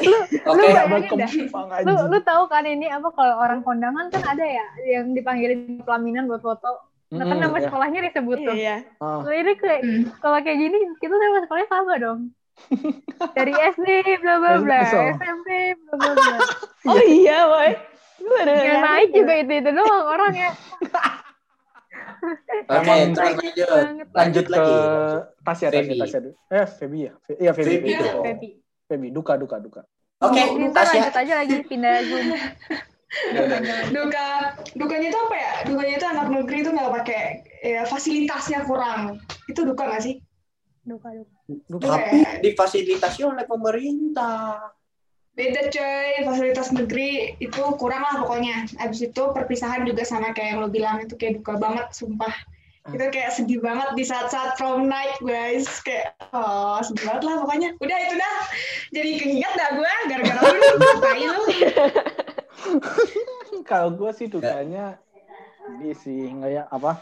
S3: Lu,
S1: Oke,
S3: lu bayangin dah. Lu, lu tahu kan ini apa kalau orang kondangan kan ada ya yang dipanggilin pelaminan buat foto. Nah kan
S2: Hmm,
S3: nama
S2: ya.
S3: sekolahnya disebut tuh.
S5: Iya.
S2: Ah.
S3: Nah, ini kayak
S4: Hmm.
S3: kalau kayak gini kita sama sekolahnya sama dong. Dari SD bla bla bla. SMP bla bla bla.
S5: Oh iya, boy.
S3: Yang naik juga itu itu doang orangnya.
S1: Oke,
S2: Emang
S1: terus lanjut.
S3: banget.
S1: Lanjut
S2: ke
S1: lagi.
S2: Tasya Tasya
S1: Feby.
S2: Tasya eh Feby ya Fe- iya Feby
S1: Feby
S2: duka duka duka
S1: Oke,
S3: ntar
S1: Tasya.
S3: lanjut aja lagi pindah zoom.
S4: Duka, dukanya itu apa ya? Dukanya itu anak negeri itu nggak pakai ya, fasilitasnya kurang. Itu duka nggak sih?
S3: Duka duka.
S2: duka
S1: Tapi difasilitasi oleh pemerintah.
S4: Beda coy, fasilitas negeri itu kurang lah pokoknya. Abis itu perpisahan juga sama kayak yang lo bilang itu kayak duka banget, sumpah. Itu kayak sedih banget di saat-saat prom night guys. Kayak, oh sedih banget lah pokoknya. Udah itu dah. Jadi keinget dah gue, gara-gara lu, tai lu.
S2: kalau gue sih dukanya ini sih ngeliat apa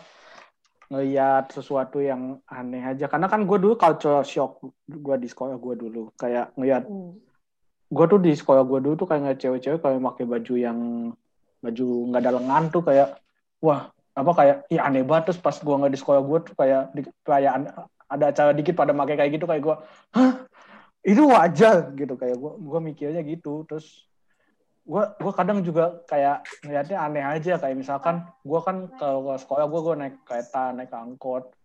S2: ngeliat sesuatu yang aneh aja karena kan gue dulu culture shock gue di sekolah gue dulu kayak ngeliat
S5: Hmm.
S2: Gue tuh di sekolah gue dulu tuh kayak ngeliat cewek-cewek kayak pakai baju yang baju nggak ada lengan tuh kayak wah apa kayak ya aneh banget. Terus pas gue nggak di sekolah gue tuh kayak di perayaan ada acara dikit pada pakai kayak gitu kayak gue hah? Itu wajar? Gitu kayak gue gue mikirnya gitu. Terus gue gue kadang juga kayak ngeliatnya aneh aja. Kayak misalkan gue kan kalau ke sekolah gue gue naik kereta naik angkot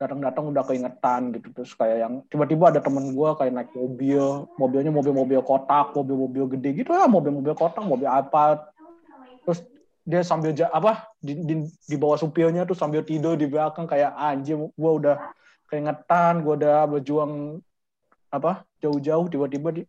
S2: datang-datang udah keingetan gitu. Terus kayak yang tiba-tiba ada temen gue kayak naik mobil. Mobilnya mobil-mobil kotak mobil-mobil gede gitu ya mobil-mobil kotak mobil apa terus dia sambil apa di, di, di bawah supirnya tuh sambil tidur di belakang kayak anjir gue udah keingetan gue udah berjuang apa jauh-jauh tiba-tiba di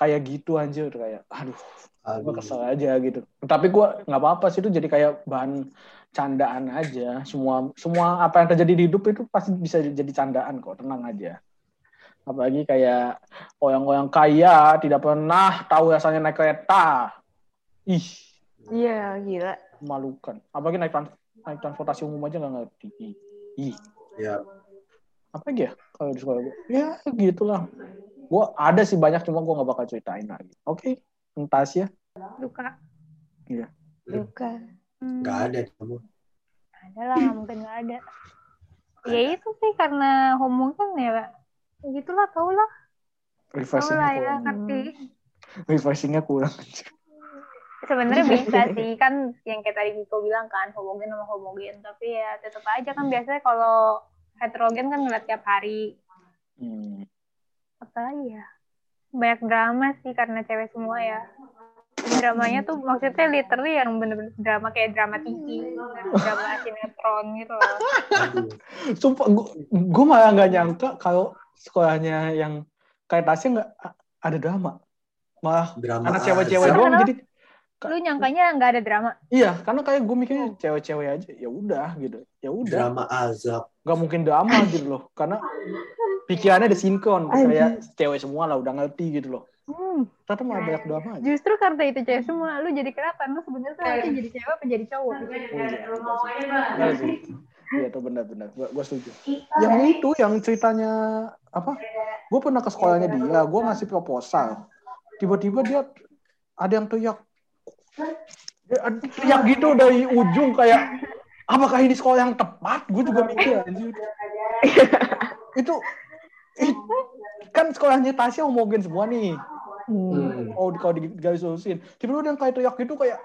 S2: kayak gitu anjir. Kayak aduh gue
S1: Aduh.
S2: kesel aja gitu. Tapi gue nggak apa-apa sih itu jadi kayak bahan candaan aja. Semua semua apa yang terjadi di hidup itu pasti bisa jadi candaan kok. Tenang aja. Apalagi kayak orang-orang kaya tidak pernah tahu rasanya naik kereta. Ih.
S5: Iya, gila.
S2: memalukan. Apalagi naik trans- naik transportasi umum aja nggak ngerti. Ih, ih
S1: Ya,
S2: apa lagi ya kalau di sekolah gue ya gitulah gue ada sih banyak cuma gue nggak bakal ceritain lagi oke entas ya
S3: Luka.
S5: Luka.
S3: Hmm,
S1: nggak ada kamu.
S3: ada lah, mungkin nggak ada. Ya itu sih karena homo kan ya, gitulah tau lah, tau lah ya,
S2: kurang
S3: ngerti.
S2: refreshingnya kurang
S3: Sebenarnya bisa sih kan yang kayak tadi Kiko bilang kan homogen sama homogen, tapi ya tetap aja kan biasanya kalau heterogen kan ngeliat tiap hari,
S2: Hmm.
S3: Apalagi ya banyak drama sih karena cewek semua ya. Dramanya tuh maksudnya literally yang bener-bener drama kayak drama TV, drama sinetron gitu loh.
S2: Sumpah, gue malah nggak nyangka kalau sekolahnya yang kayak Tasya nggak ada drama. Malah
S1: Drama
S2: anak cewek-cewek doang. Jadi
S3: Lu nyangkanya nggak ada drama?
S2: iya, karena kayak gue mikirnya cewek-cewek aja. Ya udah gitu. Ya udah,
S1: Drama azab.
S2: nggak mungkin drama gitu loh. Karena pikirannya ada sinkron. Kayak cewek semua lah udah ngerti gitu loh.
S3: Hmm,
S2: Ternyata malah banyak drama aja.
S3: justru karena itu cewek semua, lu jadi kenapa? Lu sebenarnya tuh harusnya jadi cewek apa jadi cowok?
S2: Oh, iya, Benar sih. Iya tuh benar-benar. Gue gue setuju. Yang itu yang ceritanya apa? Gue pernah ke sekolahnya dia. Gue ngasih proposal. Tiba-tiba dia ada yang teriak. Dia ada- teriak gitu dari ujung kayak apakah ini sekolah yang tepat? Gue juga mikir anjir. itu it- kan sekolahnya Tasya homogen semua nih.
S1: Hmm.
S2: Oh, kalau di garis lurusin. Tiba-tiba dia yang kayak teriak gitu kayak,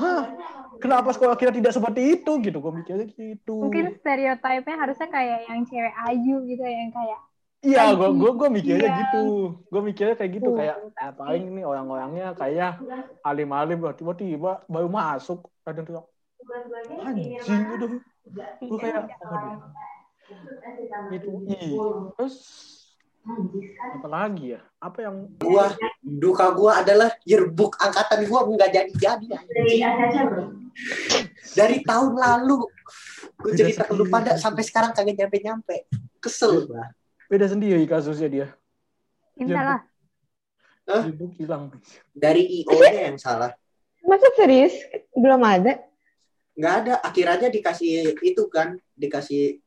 S2: hah, kenapa sekolah kita tidak seperti itu gitu? Gue mikirnya gitu.
S3: Mungkin stereotipnya harusnya kayak yang cewek ayu gitu, yang kayak
S2: Iya, gue gue gue mikirnya
S3: Iya.
S2: gitu. Gue mikirnya kayak gitu
S3: Tuh,
S2: kayak
S3: tapi-
S2: ngapain nih orang-orangnya kayak alim-alim lah tiba-tiba baru masuk ada yang teriak anjing udah gue kayak aduh gitu ih terus apa lagi ya apa yang
S1: Gua duka gua adalah yearbook angkatan gua nggak jadi jadi. Dari tahun lalu gue
S2: Beda
S1: cerita ke lu pada sampai sekarang kagak nyampe nyampe. Kesel gua.
S2: beda sendiri kasusnya dia
S3: cinta lah.
S2: itu hilang
S1: Dari IO nya yang salah.
S5: Masa serius? Belum ada?
S1: nggak ada akhirnya dikasih itu kan dikasih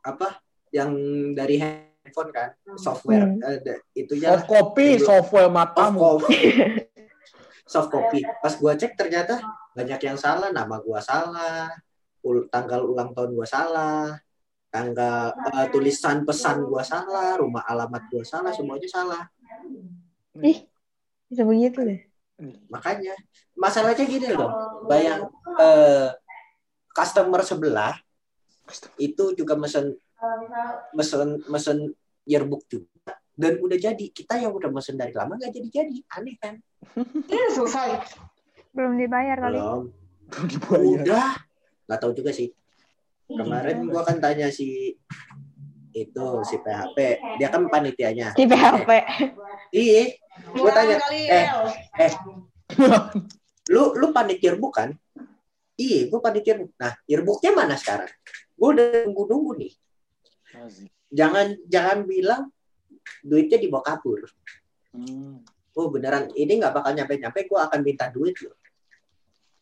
S1: apa yang dari handphone kan software
S5: Hmm.
S1: eh, da- itu ya
S2: soft copy software matamu.
S1: Soft copy. Soft copy. Pas gua cek ternyata banyak yang salah nama gua salah ul- tanggal ulang tahun gua salah tanggal eh, tulisan pesan gua salah rumah alamat gua salah semuanya salah.
S5: Ih, bisa begitu deh.
S1: makanya masalahnya gini loh. Bayang eh, customer sebelah itu juga mesen mesen mesen yearbook juga. Dan udah jadi. Kita yang udah mesen dari lama nggak jadi jadi aneh kan?
S4: Ini selesai.
S3: Belum dibayar kali.
S1: belum.
S2: Dibayar.
S1: Udah. Nggak tahu juga sih. Kemarin gua kan tanya si itu si PHP dia kan panitianya.
S5: Di PHP.
S1: iya. Gua tanya eh, eh lu lu panit yearbook kan? Iya gua panit yearbook. Nah yearbooknya mana sekarang gua udah nunggu nunggu nih jangan jangan bilang duitnya dibawa kabur
S2: Hmm.
S1: oh beneran ini nggak bakal nyampe nyampe gue akan minta duit loh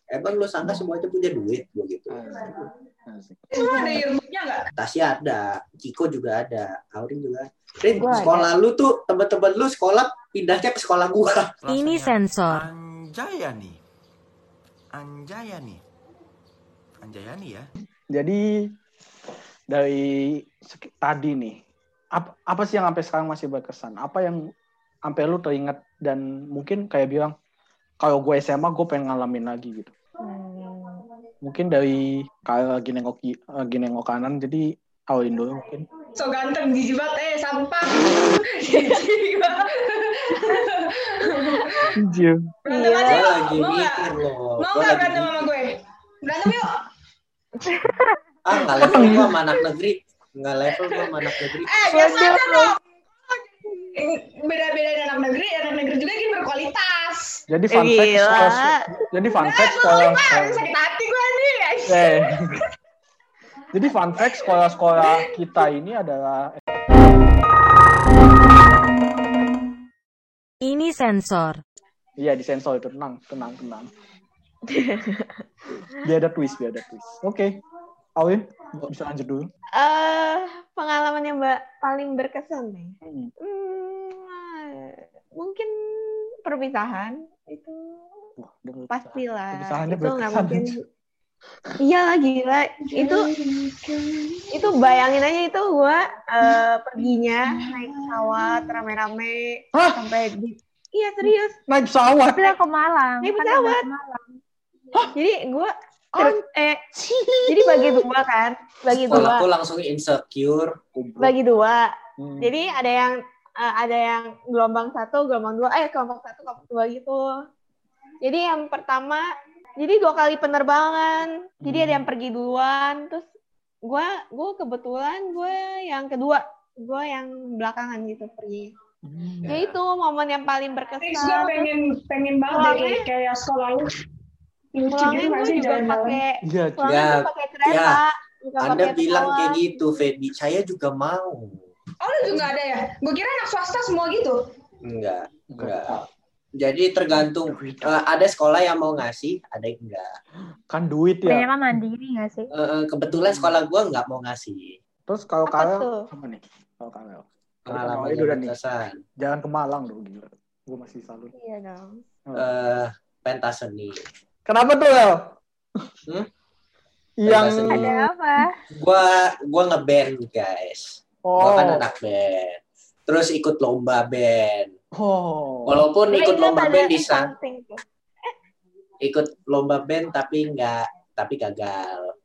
S1: emang lu sangka semuanya punya duit gue gitu
S4: ada yearbooknya nggak?
S1: Tasya ada Ciko juga ada Aurin juga Rin,
S5: Gua ada.
S1: sekolah lu tuh temen-temen lu sekolah pindahnya ke sekolah gua
S6: Ini sensor.
S7: Anjayani. Anjayani. Anjayani ya.
S2: jadi dari tadi nih, apa, apa sih yang sampai sekarang masih berkesan? Apa yang sampai lu teringat dan mungkin kayak bilang, kalau gue SMA gue pengen ngalamin lagi gitu.
S5: Hmm.
S2: Mungkin dari kalau lagi nengok, lagi nengok kanan, jadi awalin dulu mungkin.
S4: So ganteng, jijik banget. Eh, sampah. Jijik banget. Berantem
S5: Iya.
S4: aja
S1: Gue
S4: yuk.
S1: lagi
S4: Mau nggak?
S1: loh.
S4: Mau nggak berantem sama gue? Berantem yuk.
S1: Ah, nggak level gue sama anak negeri. Nggak level gue sama anak negeri.
S4: Eh, biasa dong. Beda-beda anak negeri, anak negeri juga kan berkualitas.
S2: Jadi fun fact, sekolah, jadi fun fact sekolah,
S4: Ah, sakit hati gue nih.
S2: eh. jadi fun fact sekolah-sekolah kita ini adalah
S6: Ini sensor.
S2: Iya di sensor itu tenang, tenang, tenang. biar ada twist, biar ada twist. Oke, Alwin bisa lanjut dulu.
S5: Eh, pengalaman yang mbak paling berkesan nih.
S2: Hmm.
S5: Hmm, mungkin perpisahan itu
S2: Wah,
S5: pastilah.
S2: Perpisahannya
S5: Itu nggak
S2: berkesan.
S5: mungkin. Iya lah gila. Itu itu bayangin aja itu gua eh, perginya naik pesawat rame-rame
S2: Hah?
S5: sampai di Iya serius.
S2: Naik pesawat.
S3: Pindah ke Malang.
S5: Naik
S3: Kan
S5: pesawat.
S3: Malang.
S5: Jadi gua ter- eh jadi bagi dua kan, bagi dua,
S1: Sekolahku langsung insecure.
S5: bagi dua.
S2: Hmm.
S5: Jadi ada yang eh, ada yang gelombang satu, gelombang dua, eh gelombang satu, gelombang dua gitu. Jadi yang pertama, jadi dua kali penerbangan. Jadi ada yang pergi duluan, terus gue gue kebetulan gue yang kedua, gue yang belakangan gitu pergi.
S2: Hmm.
S5: Ya itu momen yang paling berkesan.
S4: Gue pengen pengen banget deh kayak, kayak sekolah lu.
S5: Pulangnya
S4: gitu
S5: gue
S4: sih
S5: juga pakai
S2: Iya, Ci.
S5: pulangnya
S1: Ya,
S5: gue pakai kereta, bukan
S1: Anda bilang
S5: pesawat.
S1: kayak gitu, Feby. Saya juga mau.
S4: Oh lu juga ada ya? Gue kira anak swasta semua gitu.
S1: Enggak,
S2: Enggak.
S1: Jadi tergantung. Eh, ada sekolah yang mau ngasih, ada yang enggak.
S2: Kan duit ya.
S3: kan mandiri nggak sih?
S1: Eh, eh, kebetulan sekolah gue nggak mau ngasih.
S2: Terus kalau
S5: tuh?
S2: apa nih? Kalau kalian
S1: Pengalaman
S2: itu udah nih.
S1: berkesan.
S2: Jangan ke Malang dong gila. Gue masih salut.
S5: Iya dong.
S1: Eh, pentas seni.
S2: Kenapa tuh, El?
S1: Hmm?
S2: Yang.
S3: Ada apa?
S1: Gua gua ngeband, guys.
S2: oh,
S1: Gua kan anak band. Terus ikut lomba band.
S2: oh,
S1: Walaupun ikut lomba band di sana, ikut lomba band tapi enggak tapi gagal.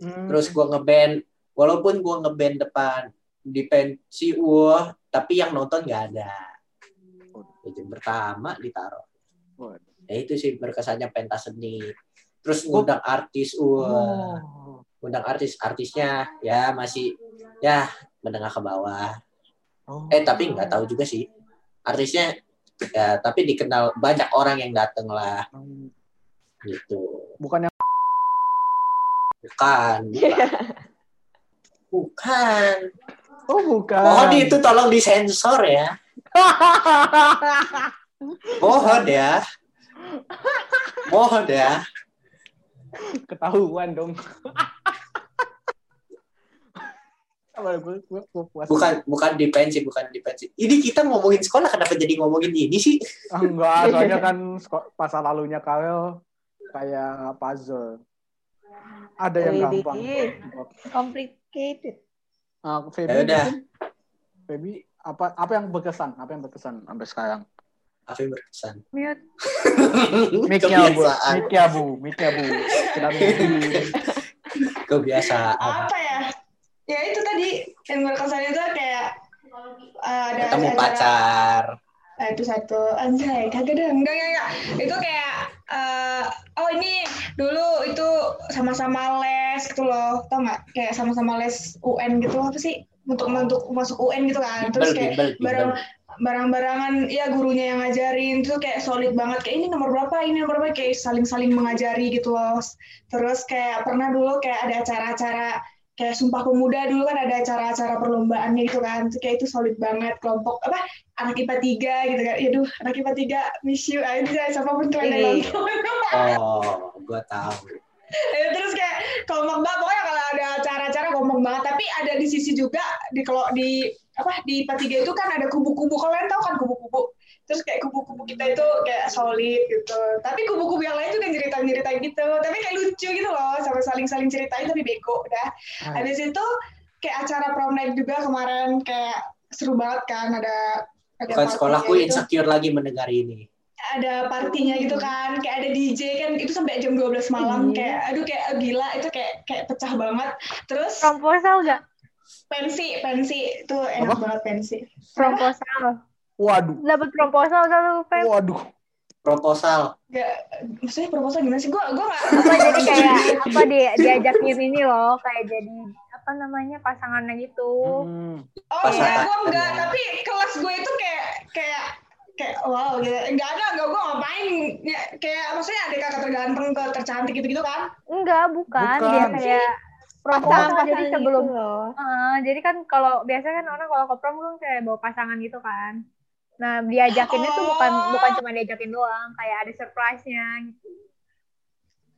S2: Hmm.
S1: Terus gua ngeband, walaupun gua ngeband depan di pensi wah, tapi yang nonton nggak ada. Jam pertama ditaruh.
S2: Waduh.
S1: Ya itu sih berkesannya pentas seni. Terus ngundang artis, wah,
S2: Oh.
S1: ngundang artis-artisnya ya masih ya menengah ke bawah.
S2: Oh.
S1: Eh tapi nggak tahu juga sih. Artisnya ya tapi dikenal banyak orang yang dateng lah
S2: Hmm.
S1: gitu.
S2: Bukan yang
S1: Bukan, bukan. Bukan.
S2: Oh, bukan.
S1: Mohon itu tolong disensor ya. Mohon ya. Mohon ya.
S2: Ketahuan dong.
S1: Bukan bukan di pensi, bukan di pensi. Ini kita ngomongin sekolah kenapa jadi ngomongin ini sih?
S2: Ah, enggak, soalnya kan masa lalunya Karel kayak puzzle. Ada yang gampang.
S5: Complicated.
S2: Ah, Feby,
S1: Ya?
S2: Feby, apa apa yang berkesan? Apa yang berkesan sampai sekarang?
S1: Apa yang berkesan?
S3: Mute.
S2: Mic-nya bu, mic-nya bu, mic-nya bu.
S1: Kebiasaan.
S4: Apa ya? Ya itu tadi. Yang berkesan itu kayak uh, ada
S1: Ketemu
S4: acara-
S1: pacar.
S4: Nah, itu satu. Anjay kagak deh. Enggak enggak enggak. Itu kayak eh, oh ini. Dulu itu sama-sama les gitu loh. Tau nggak? Kayak sama-sama les UN gitu. Apa sih? Untuk untuk masuk UN gitu kan. Terus kayak
S1: bimbel, bimbel.
S4: barang barang-barangan ya gurunya yang ngajarin. Tuh kayak solid banget. Kayak ini nomor berapa ini nomor berapa. Kayak saling-saling mengajari gitu loh. Terus kayak pernah dulu kayak ada acara-acara kayak sumpah pemuda dulu kan ada acara-acara perlombaannya gitu kan. Kayak itu solid banget. Kelompok apa anak IPA 3 gitu kan. Yaduh anak IPA 3 miss you aja. Siapa pun tuh yang nonton.
S1: Oh, gua tahu.
S4: Ya, terus kayak kompak banget. Pokoknya kalau ada acara-acara kompak banget. Tapi ada di sisi juga di kalau di apa di IPA 3 itu kan ada kubu-kubu kalian tahu kan kubu-kubu terus kayak kubu-kubu kita itu kayak solid gitu tapi kubu-kubu yang lain juga cerita-cerita gitu tapi kayak lucu gitu loh sama saling-saling ceritain tapi bego udah habis itu kayak acara prom night juga kemarin kayak seru banget kan ada ada
S1: Bukan sekolahku
S4: gitu.
S1: insecure lagi mendengar ini.
S4: ada partinya gitu kan kayak ada DJ kan itu sampai jam 12 malam
S3: Iya.
S4: kayak aduh kayak gila itu kayak kayak pecah banget terus
S3: Proposal gak?
S4: Pensi pensi itu enak
S2: Apa?
S4: banget pensi
S3: Proposal.
S2: Waduh,
S3: Dapat proposal satu Feb.
S2: waduh.
S1: Proposal.
S4: Gak, maksudnya proposal gimana sih? Gue gue gak...
S3: Apa jadi kayak apa di diajakin ini loh kayak jadi apa namanya pasangannya gitu.
S2: Hmm.
S4: Oh iya,
S1: apa?
S4: gue enggak. Tapi kelas gue itu kayak kayak kayak wow gitu. Enggak ada, enggak gue ngapain. Ya, kayak maksudnya ada kakak terganteng, ke tercantik gitu-gitu kan.
S3: Enggak, bukan.
S2: Bukan.
S3: Dia kayak
S5: Pasangan
S3: jadi sebelum
S5: gitu loh.
S3: Heeh, jadi kan kalau biasanya kan orang kalau ke prom kan kayak bawa pasangan gitu kan. Nah, diajakinnya tuh bukan
S4: Oh.
S3: bukan cuma diajakin doang, kayak ada surprise-nya gitu.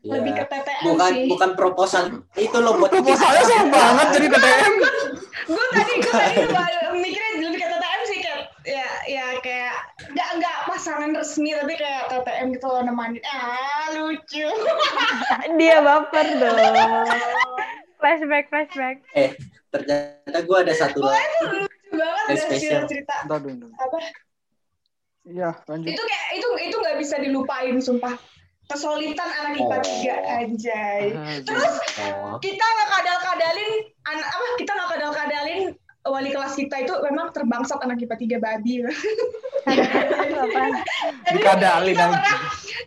S1: Iya.
S4: Lebih ke TTM
S1: bukan
S4: sih.
S1: bukan proposal itu loh buat
S2: Proposalnya seru banget jadi TTM.
S4: gue tadi gue tadi mikirnya lebih ke TTM sih kayak ya ya kayak enggak enggak pasangan resmi tapi kayak TTM gitu loh nemani ah lucu
S3: Dia baper dong. Flashback, flashback.
S1: eh ternyata gue ada satu lagi
S4: lucu banget
S1: Eh,
S4: ada
S1: spesial.
S4: cerita
S2: Bentar
S4: apa
S2: Iya, lanjut.
S4: itu kayak itu itu nggak bisa dilupain sumpah kesulitan anak IPA
S1: Oh.
S4: tiga anjay
S2: Ah,
S4: terus
S1: oh.
S4: kita nggak kadal-kadalin anak apa kita nggak kadal-kadalin wali kelas kita itu memang terbangsat anak IPA tiga babi?
S2: Dikadalin
S4: kita pernah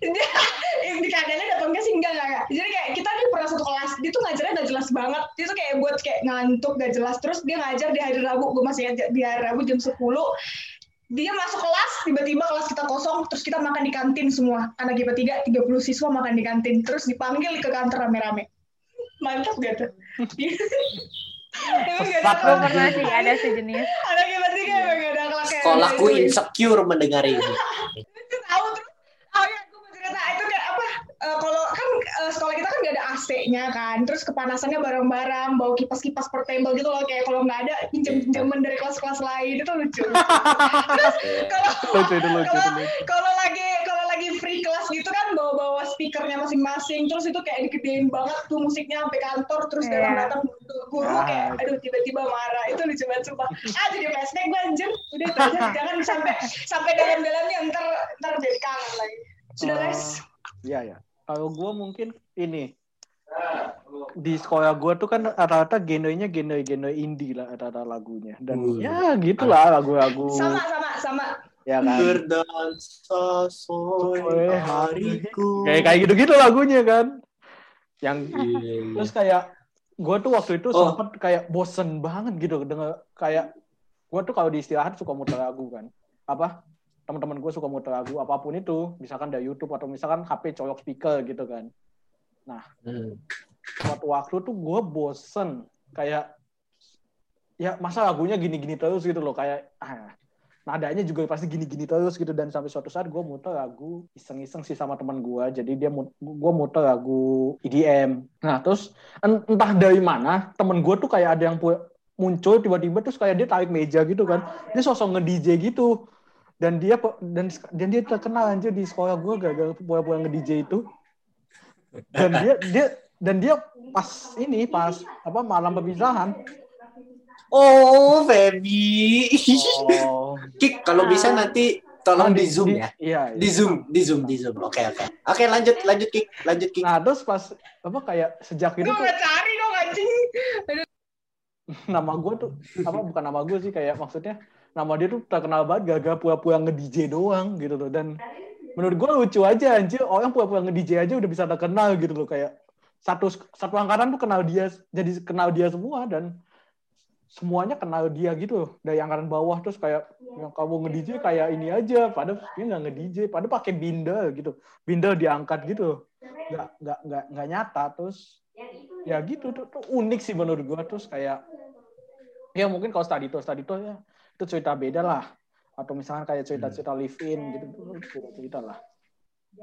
S4: dikadalin atau enggak sih enggak enggak jadi kayak kita satu kelas. Dia tuh ngajarnya gak jelas banget. Dia tuh kayak buat kayak ngantuk gak jelas. Terus dia ngajar di hari Rabu. Gue masih ingat di hari Rabu jam 10 dia masuk kelas tiba-tiba kelas kita kosong. Terus kita makan di kantin semua. Anak IPA 3 30 siswa makan di kantin. Terus dipanggil ke kantor rame-rame. Mantap gak tuh? Ada
S2: Pesat
S3: Gue pernah sih ada sejenis.
S4: anak IPA 3 emang gak ada akhlak kayak
S1: sekolahku insecure mendengar ini
S4: itu tahu terus oh ya gue mau cerita itu kayak apa eh, kalau kan sekolah kita kan nggak ada AC-nya kan. Terus kepanasannya bareng-bareng bawa kipas-kipas portable gitu loh. Kayak kalau nggak ada pinjam-pinjaman dari kelas-kelas lain. Itu lucu. Terus kalau kalau
S2: lucu.
S4: kalau lagi kalau lagi free kelas gitu kan bawa-bawa speakernya masing-masing. Terus itu kayak digedein banget tuh musiknya sampai kantor. Terus
S3: Iya.
S4: datang datang guru
S2: Ah,
S4: kayak aduh tiba-tiba marah. Itu lucu banget sumpah. Ah jadi flashback gue anjir udah itu aja jangan sampai sampai dalam-dalamnya ntar ntar jadi kangen lagi. Sudah
S2: Ah,
S4: guys?
S2: Iya ya. Kalau gue mungkin ini di sekolah gue tuh kan rata-rata genrenya genre-genre indie lah rata-rata lagunya. Dan
S1: Hmm.
S2: ya gitulah lagu-lagu
S4: sama sama sama.
S2: Ya kan?
S1: Berdansa sore hariku.
S2: Kayak kayak gitu-gitu lagunya kan? Yang
S1: Iya,
S2: terus kayak gue tuh waktu itu
S1: Oh.
S2: sempet kayak bosen banget gitu denger kayak gue tuh kalau di istirahat suka muter lagu kan. Apa teman-teman gue suka muter lagu apa pun itu misalkan dari YouTube atau misalkan HP colok speaker gitu kan.
S1: Hmm.
S2: suatu waktu tuh gue bosen kayak ya masa lagunya gini-gini terus gitu loh kayak ah, nadanya juga pasti gini-gini terus gitu. Dan sampai suatu saat gue muter lagu iseng-iseng sih sama teman gue jadi dia gue muter lagu EDM nah terus en- entah dari mana temen gue tuh kayak ada yang muncul tiba-tiba terus kayak dia tarik meja gitu kan. Dia sosok nge DJ gitu dan dia dan dan dia terkenal anjir di sekolah gue gara-gara pura-pura nge DJ itu. Dan dia dia dan dia pas ini pas apa malam perpisahan
S1: oh Feby.
S2: Oh.
S1: Kik kalau bisa nanti tolong di zoom ya.
S2: iya, iya.
S1: di zoom di zoom di zoom. Oke oke. Oke lanjut lanjut Kik. Lanjut Kik.
S2: Nah terus pas apa kayak sejak itu tuh
S4: cari dong anjing.
S2: Nama gue tuh apa bukan nama gue sih kayak maksudnya nama dia tuh terkenal banget gara-gara pura-pura nge DJ doang gitu loh. Dan menurut gue lucu aja anjir. Orang pura-pura nge DJ aja udah bisa terkenal gitu loh. Kayak satu satu angkatan tuh kenal dia jadi kenal dia semua dan semuanya kenal dia gitu loh. Dari angkatan bawah terus kayak yang kamu nge DJ kayak ini aja. Padahal dia nggak nge DJ padahal pakai binder gitu. Binder diangkat gitu loh. nggak nggak nggak nggak nyata. Terus ya gitu tuh, tuh unik sih menurut gua. Terus kayak ya mungkin kalau study tour study tour ya itu cerita beda lah. Atau misalkan kayak cerita-cerita live in gitu cerita cerita lah.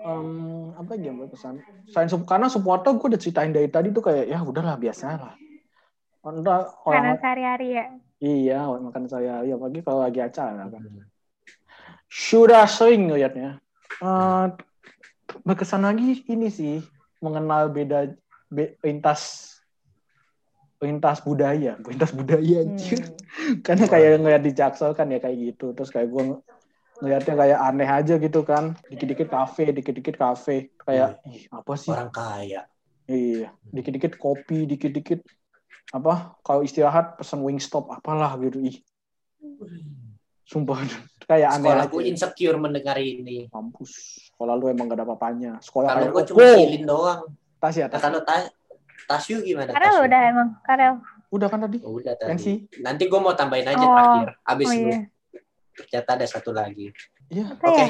S2: Em, apa lagi yang gue pesan? Selain sup- karena supporter gue udah ceritain dari tadi tuh kayak ya udahlah biasa lah. Entah orang
S3: sehari-hari ya.
S2: iya makan saya ya pagi kalau lagi acara kan. Sudah sering ngeliatnya. Eh, berkesan lagi ini sih mengenal beda be, lintas pentas budaya, pentas budaya anjir.
S3: Hmm.
S2: Karena kayak ngeliat di Jaksel kan ya kayak gitu. Terus kayak gue ngeliatnya kayak aneh aja gitu kan. Dikit-dikit kafe, dikit-dikit kafe. Kayak, ih apa sih?
S1: Orang kaya.
S2: Iya, dikit-dikit kopi, dikit-dikit apa? Kalau istirahat pesen Wingstop apalah gitu. Ih, sumpah kayak aneh
S1: Sekolah gue insecure mendengar ini.
S2: Mampus. Sekolah lu emang gak ada apa-apanya. Sekolah
S1: Kalau gue cuma
S2: oh,
S1: silin doang.
S2: tas ya, tas.
S1: kalau ta Tasyu gimana?
S3: Karel
S1: Tasyu?
S3: udah emang, Karel.
S2: Udah kan tadi?
S1: Oh, udah tadi.
S2: Pensi.
S1: Nanti gue mau tambahin aja
S3: Oh.
S1: terakhir. Abis
S3: Oh
S1: lu.
S3: iya.
S1: Ternyata ada satu lagi.
S2: Iya.
S3: Apa
S1: Oke.
S3: ya?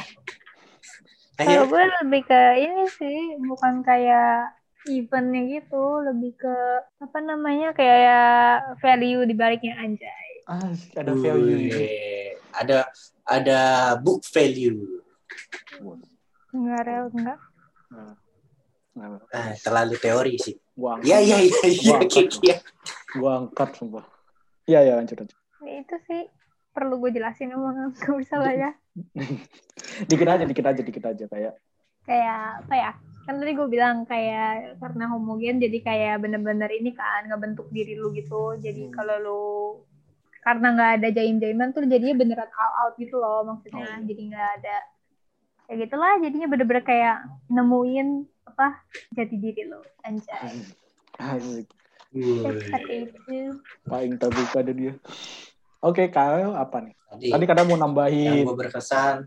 S1: Akhir.
S3: Kalau gue lebih ke ini sih, bukan kayak eventnya gitu, lebih ke apa namanya kayak value di baliknya anjay.
S2: Ah, ada value.
S1: Wih, Ada ada book value.
S3: Enggak real, enggak.
S2: Nah,
S1: Ah, terlalu teori sih.
S2: gua angkat,
S1: Iya iya iya iya. Iya, iya.
S2: gua angkat sumpah. Iya, iya, lanjut, lanjut.
S3: Ya, itu sih perlu gue jelasin emang gak bisa lah ya.
S2: Dikit aja, dikit aja, dikit aja kayak.
S3: Kayak apa ya? Kan tadi gue bilang kayak karena homogen jadi kayak bener-bener ini kan ngebentuk diri lu gitu. Jadi
S2: Hmm.
S3: kalau lu karena nggak ada jaim-jaiman tuh jadinya beneran all out gitu loh maksudnya.
S2: Oh, iya.
S3: Jadi nggak ada kayak gitulah jadinya bener-bener kayak nemuin apa jati diri lo anjay.
S2: Asik.
S3: Seperti
S1: Wih.
S3: itu.
S2: Paling terbuka deh dia. Oke, Kyle apa nih?
S1: Tadi
S2: Tadi kadang mau
S1: yang
S2: nambahin.
S1: gue berkesan,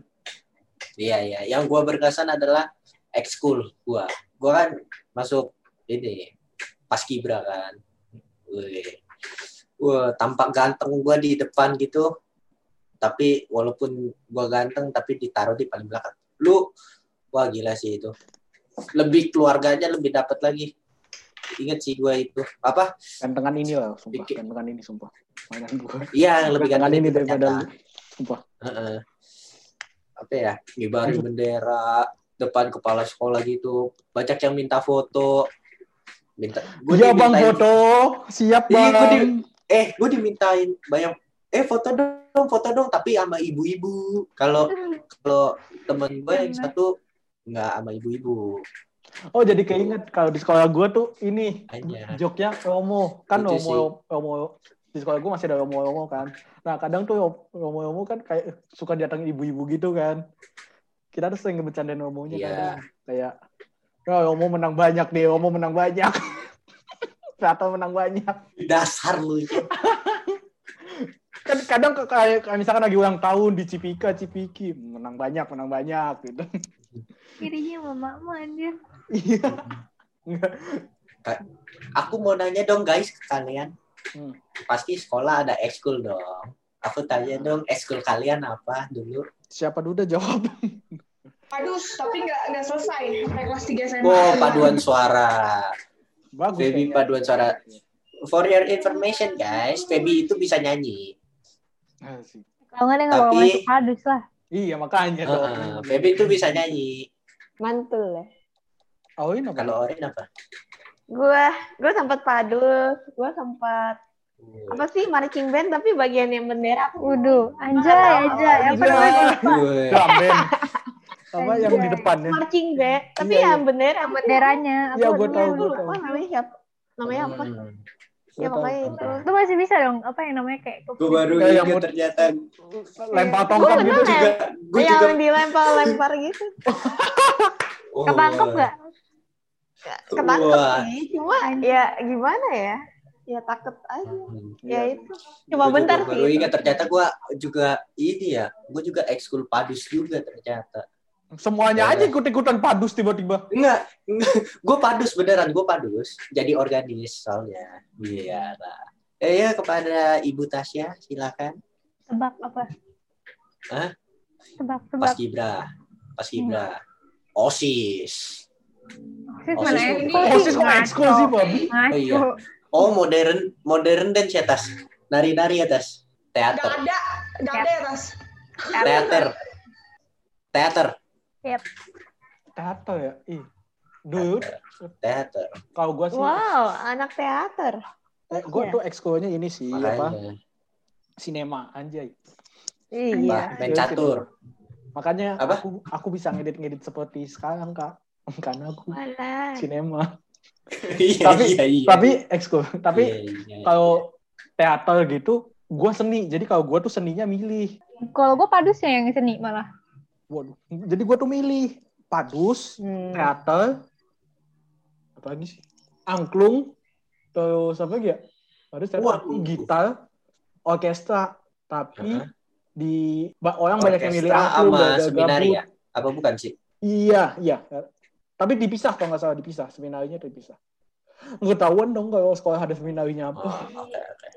S1: iya iya. Yang gue berkesan adalah ekskul gue. Gue kan masuk ini paskibra kan. Wih. Wah, tampak ganteng gue di depan gitu. Tapi walaupun gue ganteng, tapi ditaruh di paling belakang. Lu, wah gila sih itu. Lebih keluarganya lebih dapat lagi. Ingat sih gue itu. Apa?
S2: Gantengan ini lah, sumpah.
S1: Dikit.
S2: Gantengan ini, sumpah. Mainan.
S1: Iya, yang lebih
S2: Gantengan
S1: ganteng
S2: ini daripada lu. Sumpah.
S1: Heeh. apa ya ngibarin bendera depan kepala sekolah gitu banyak yang minta foto minta gue
S2: Iya, Bang foto. Siap,
S1: Iya, gua
S2: Bang.
S1: di- eh gue dimintain banyak eh foto dong foto dong tapi sama ibu-ibu kalau kalau temen gue yang
S3: Karena-
S1: satu nggak sama ibu-ibu
S2: Oh, jadi keinget kalau di sekolah gua tuh ini
S1: Hanya.
S2: joknya Romo. Kan
S1: Lucu
S2: Romo, Romo di sekolah gua masih ada Romo Romo kan. Nah, kadang tuh Romo Romo kan kayak suka datang ibu-ibu gitu kan. Kita tuh sering ngebecandain Romonya
S1: Iya.
S2: kadang. Kayak "Ya, Romo menang banyak deh, Romo menang banyak. Atau menang banyak.
S1: dasar lu itu
S2: Kan kadang kayak misalkan lagi ulang tahun di Cipika, Cipiki, menang banyak, menang banyak gitu.
S3: Kirinya mama anjir.
S2: Iya.
S1: Aku mau nanya dong guys ke kalian
S2: Hmm.
S1: pasti sekolah ada ekskul dong aku tanya dong ekskul kalian apa dulu
S2: Siapa dulu udah jawab?
S4: Aduh, tapi nggak nggak selesai sampai kelas 3 SMA.
S1: Oh, paduan suara.
S2: Bagus.
S1: Baby
S2: kayaknya.
S1: paduan suara. For your information guys, Feby itu bisa nyanyi.
S2: Asik.
S3: Kalau nggak dia nggak bakal masuk padus lah.
S2: Iya makanya dong.
S1: Heeh, Feby itu bisa nyanyi.
S5: Mantul ya.
S2: Oh ini apa?
S1: Kalau Orin apa?
S5: Gue gue sempat padus, gue sempat apa sih marching band tapi bagian yang bendera aku
S3: Waduh, anjay, anjay. Apa namanya?
S1: Wih.
S2: Drum band. Apa yang di depan ya?
S5: marching band tapi
S2: Iya,
S5: yang bendera
S3: Benderanya.
S2: Iya,
S3: apa
S2: gua
S3: namanya?
S2: tahu,
S5: Gue
S2: tahu.
S5: namanya siapa namanya apa
S1: Hmm.
S5: Ya pokoknya itu
S3: Lu masih bisa dong, apa yang namanya kayak
S1: Gue baru
S2: Kayak yang
S1: ternyata.
S2: Lempar
S5: Gua
S2: tongkat gitu.
S5: ya.
S1: Juga, gue
S5: yang
S1: juga.
S5: dilempar-lempar gitu
S1: Oh,
S3: ketangkep nggak?
S5: ketangkep
S1: Wah.
S5: sih cuma ya gimana ya ya takut aja
S1: Hmm.
S5: ya
S2: Iya.
S5: itu cuma
S1: Gua
S5: bentar
S1: juga
S5: sih
S1: Baru
S5: itu.
S1: ingat ternyata gue juga ini ya. Gue juga ekskul padus juga ternyata.
S2: Semuanya
S1: Ya.
S2: aja ikut-ikutan padus tiba-tiba.
S1: Enggak, gue padus beneran, gue padus. Jadi organis soalnya. Iya lah. Eh ya kepada Ibu Tasya, silakan.
S3: Tebak apa?
S1: Hah?
S3: Tebak, tebak.
S1: Pas Gibra, pas Gibra. Osis.
S3: Sis
S1: Oh,
S3: mana
S1: sis-
S3: ekskul
S2: Oh, sis kok ekskul sih, Babi?
S3: Ngaco.
S1: Oh, iya. Oh modern, modern dan si atas. Nari-nari atas.
S4: Nggak
S1: Teater,
S4: ada, nggak ada ya, Tas.
S1: teater, teater,
S2: Teater ya? Ih. Dulu
S1: teater.
S2: kalau gua sih
S5: wow anak teater
S2: eh, gua
S5: Iya.
S2: tuh ekskulnya ini sih apa?
S1: Makanya.
S2: Sinema anjay.
S5: iya
S1: Apa? Main catur.
S2: Makanya
S1: Apa?
S2: aku aku bisa ngedit-ngedit seperti sekarang, Kak. Karena aku
S5: Walah.
S2: sinema.
S1: Iya,
S2: Tapi-
S1: iya, iya.
S2: Tapi ekskul. Tapi
S1: Iya, iya.
S2: kalau teater gitu, gue seni. Jadi kalau gue tuh seninya milih.
S3: Kalau gue padus ya yang seni malah.
S2: Waduh. Jadi gue tuh milih padus,
S5: Hmm.
S2: teater, apa lagi sih? Angklung, terus apa lagi ya? Padus, teater,
S1: Waduh.
S2: gitar, orkestra. Tapi
S1: Hah?
S2: di ba- orang banyak yang milih
S1: Orkestra
S2: angklung,
S1: sama
S2: gak
S1: seminari ya? Apa bukan sih?
S2: Iya, iya. Tapi dipisah kalau nggak salah dipisah. Seminarinya dipisah. Ketahuan dong kalau sekolah ada seminarinya
S1: Oh,
S2: apa.
S1: oke, oke.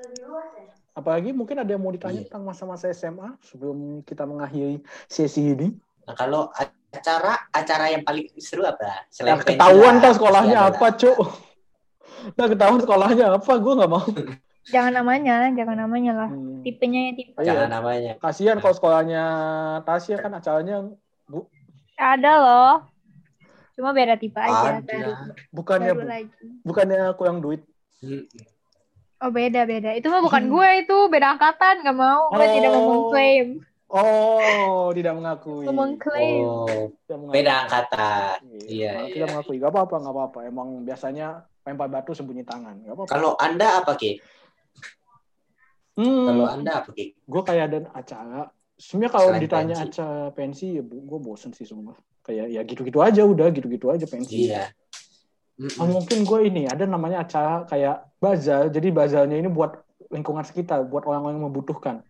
S2: Apalagi mungkin ada yang mau ditanya
S1: Iya.
S2: tentang masa-masa SMA sebelum kita mengakhiri sesi ini.
S1: Nah, kalau acara acara yang paling seru apa?
S2: Nah,
S1: pensi
S2: ketahuan kan sekolahnya
S1: ada
S2: apa, Cuk. Nah, ketahuan sekolahnya apa, gue nggak mau.
S3: Jangan namanya, jangan namanya lah.
S2: Hmm.
S3: Tipenya ya tipe.
S1: lah. Jangan namanya.
S2: Kasihan kalau sekolahnya Tasya kan acaranya bu,
S3: Ada loh. Cuma beda tipe aja.
S1: Ada.
S2: Bukannya
S3: baru
S2: bu,
S3: lagi.
S2: bukannya kurang duit.
S1: Hmm.
S3: Oh beda beda. Itu mah bukan gue itu beda angkatan. Gak mau. Gue
S2: Oh.
S3: tidak mau mengklaim.
S2: Oh, tidak mengakui.
S3: Mau mengklaim.
S1: Oh,
S2: Tidak mengakui.
S1: beda angkatan.
S2: Iya,
S1: Iya,
S2: tidak
S1: iya.
S2: mengakui. Gak apa-apa, gak apa-apa. Emang biasanya lempar batu sembunyi tangan. Gak apa-apa.
S1: Kalau Anda apa, Ki?
S2: Hmm,
S1: Kalau Anda apa, Ki?
S2: gue kayak ada acara. Sebenarnya kalau
S1: Selain
S2: ditanya
S1: pensi.
S2: acara pensi, ya gue bosen sih semua. Kayak ya gitu-gitu aja udah, gitu-gitu aja pensi.
S1: Iya. Mm-mm.
S2: Oh, mungkin gue ini ada namanya acara kayak bazar. Jadi bazarnya ini buat lingkungan sekitar, buat orang-orang yang membutuhkan.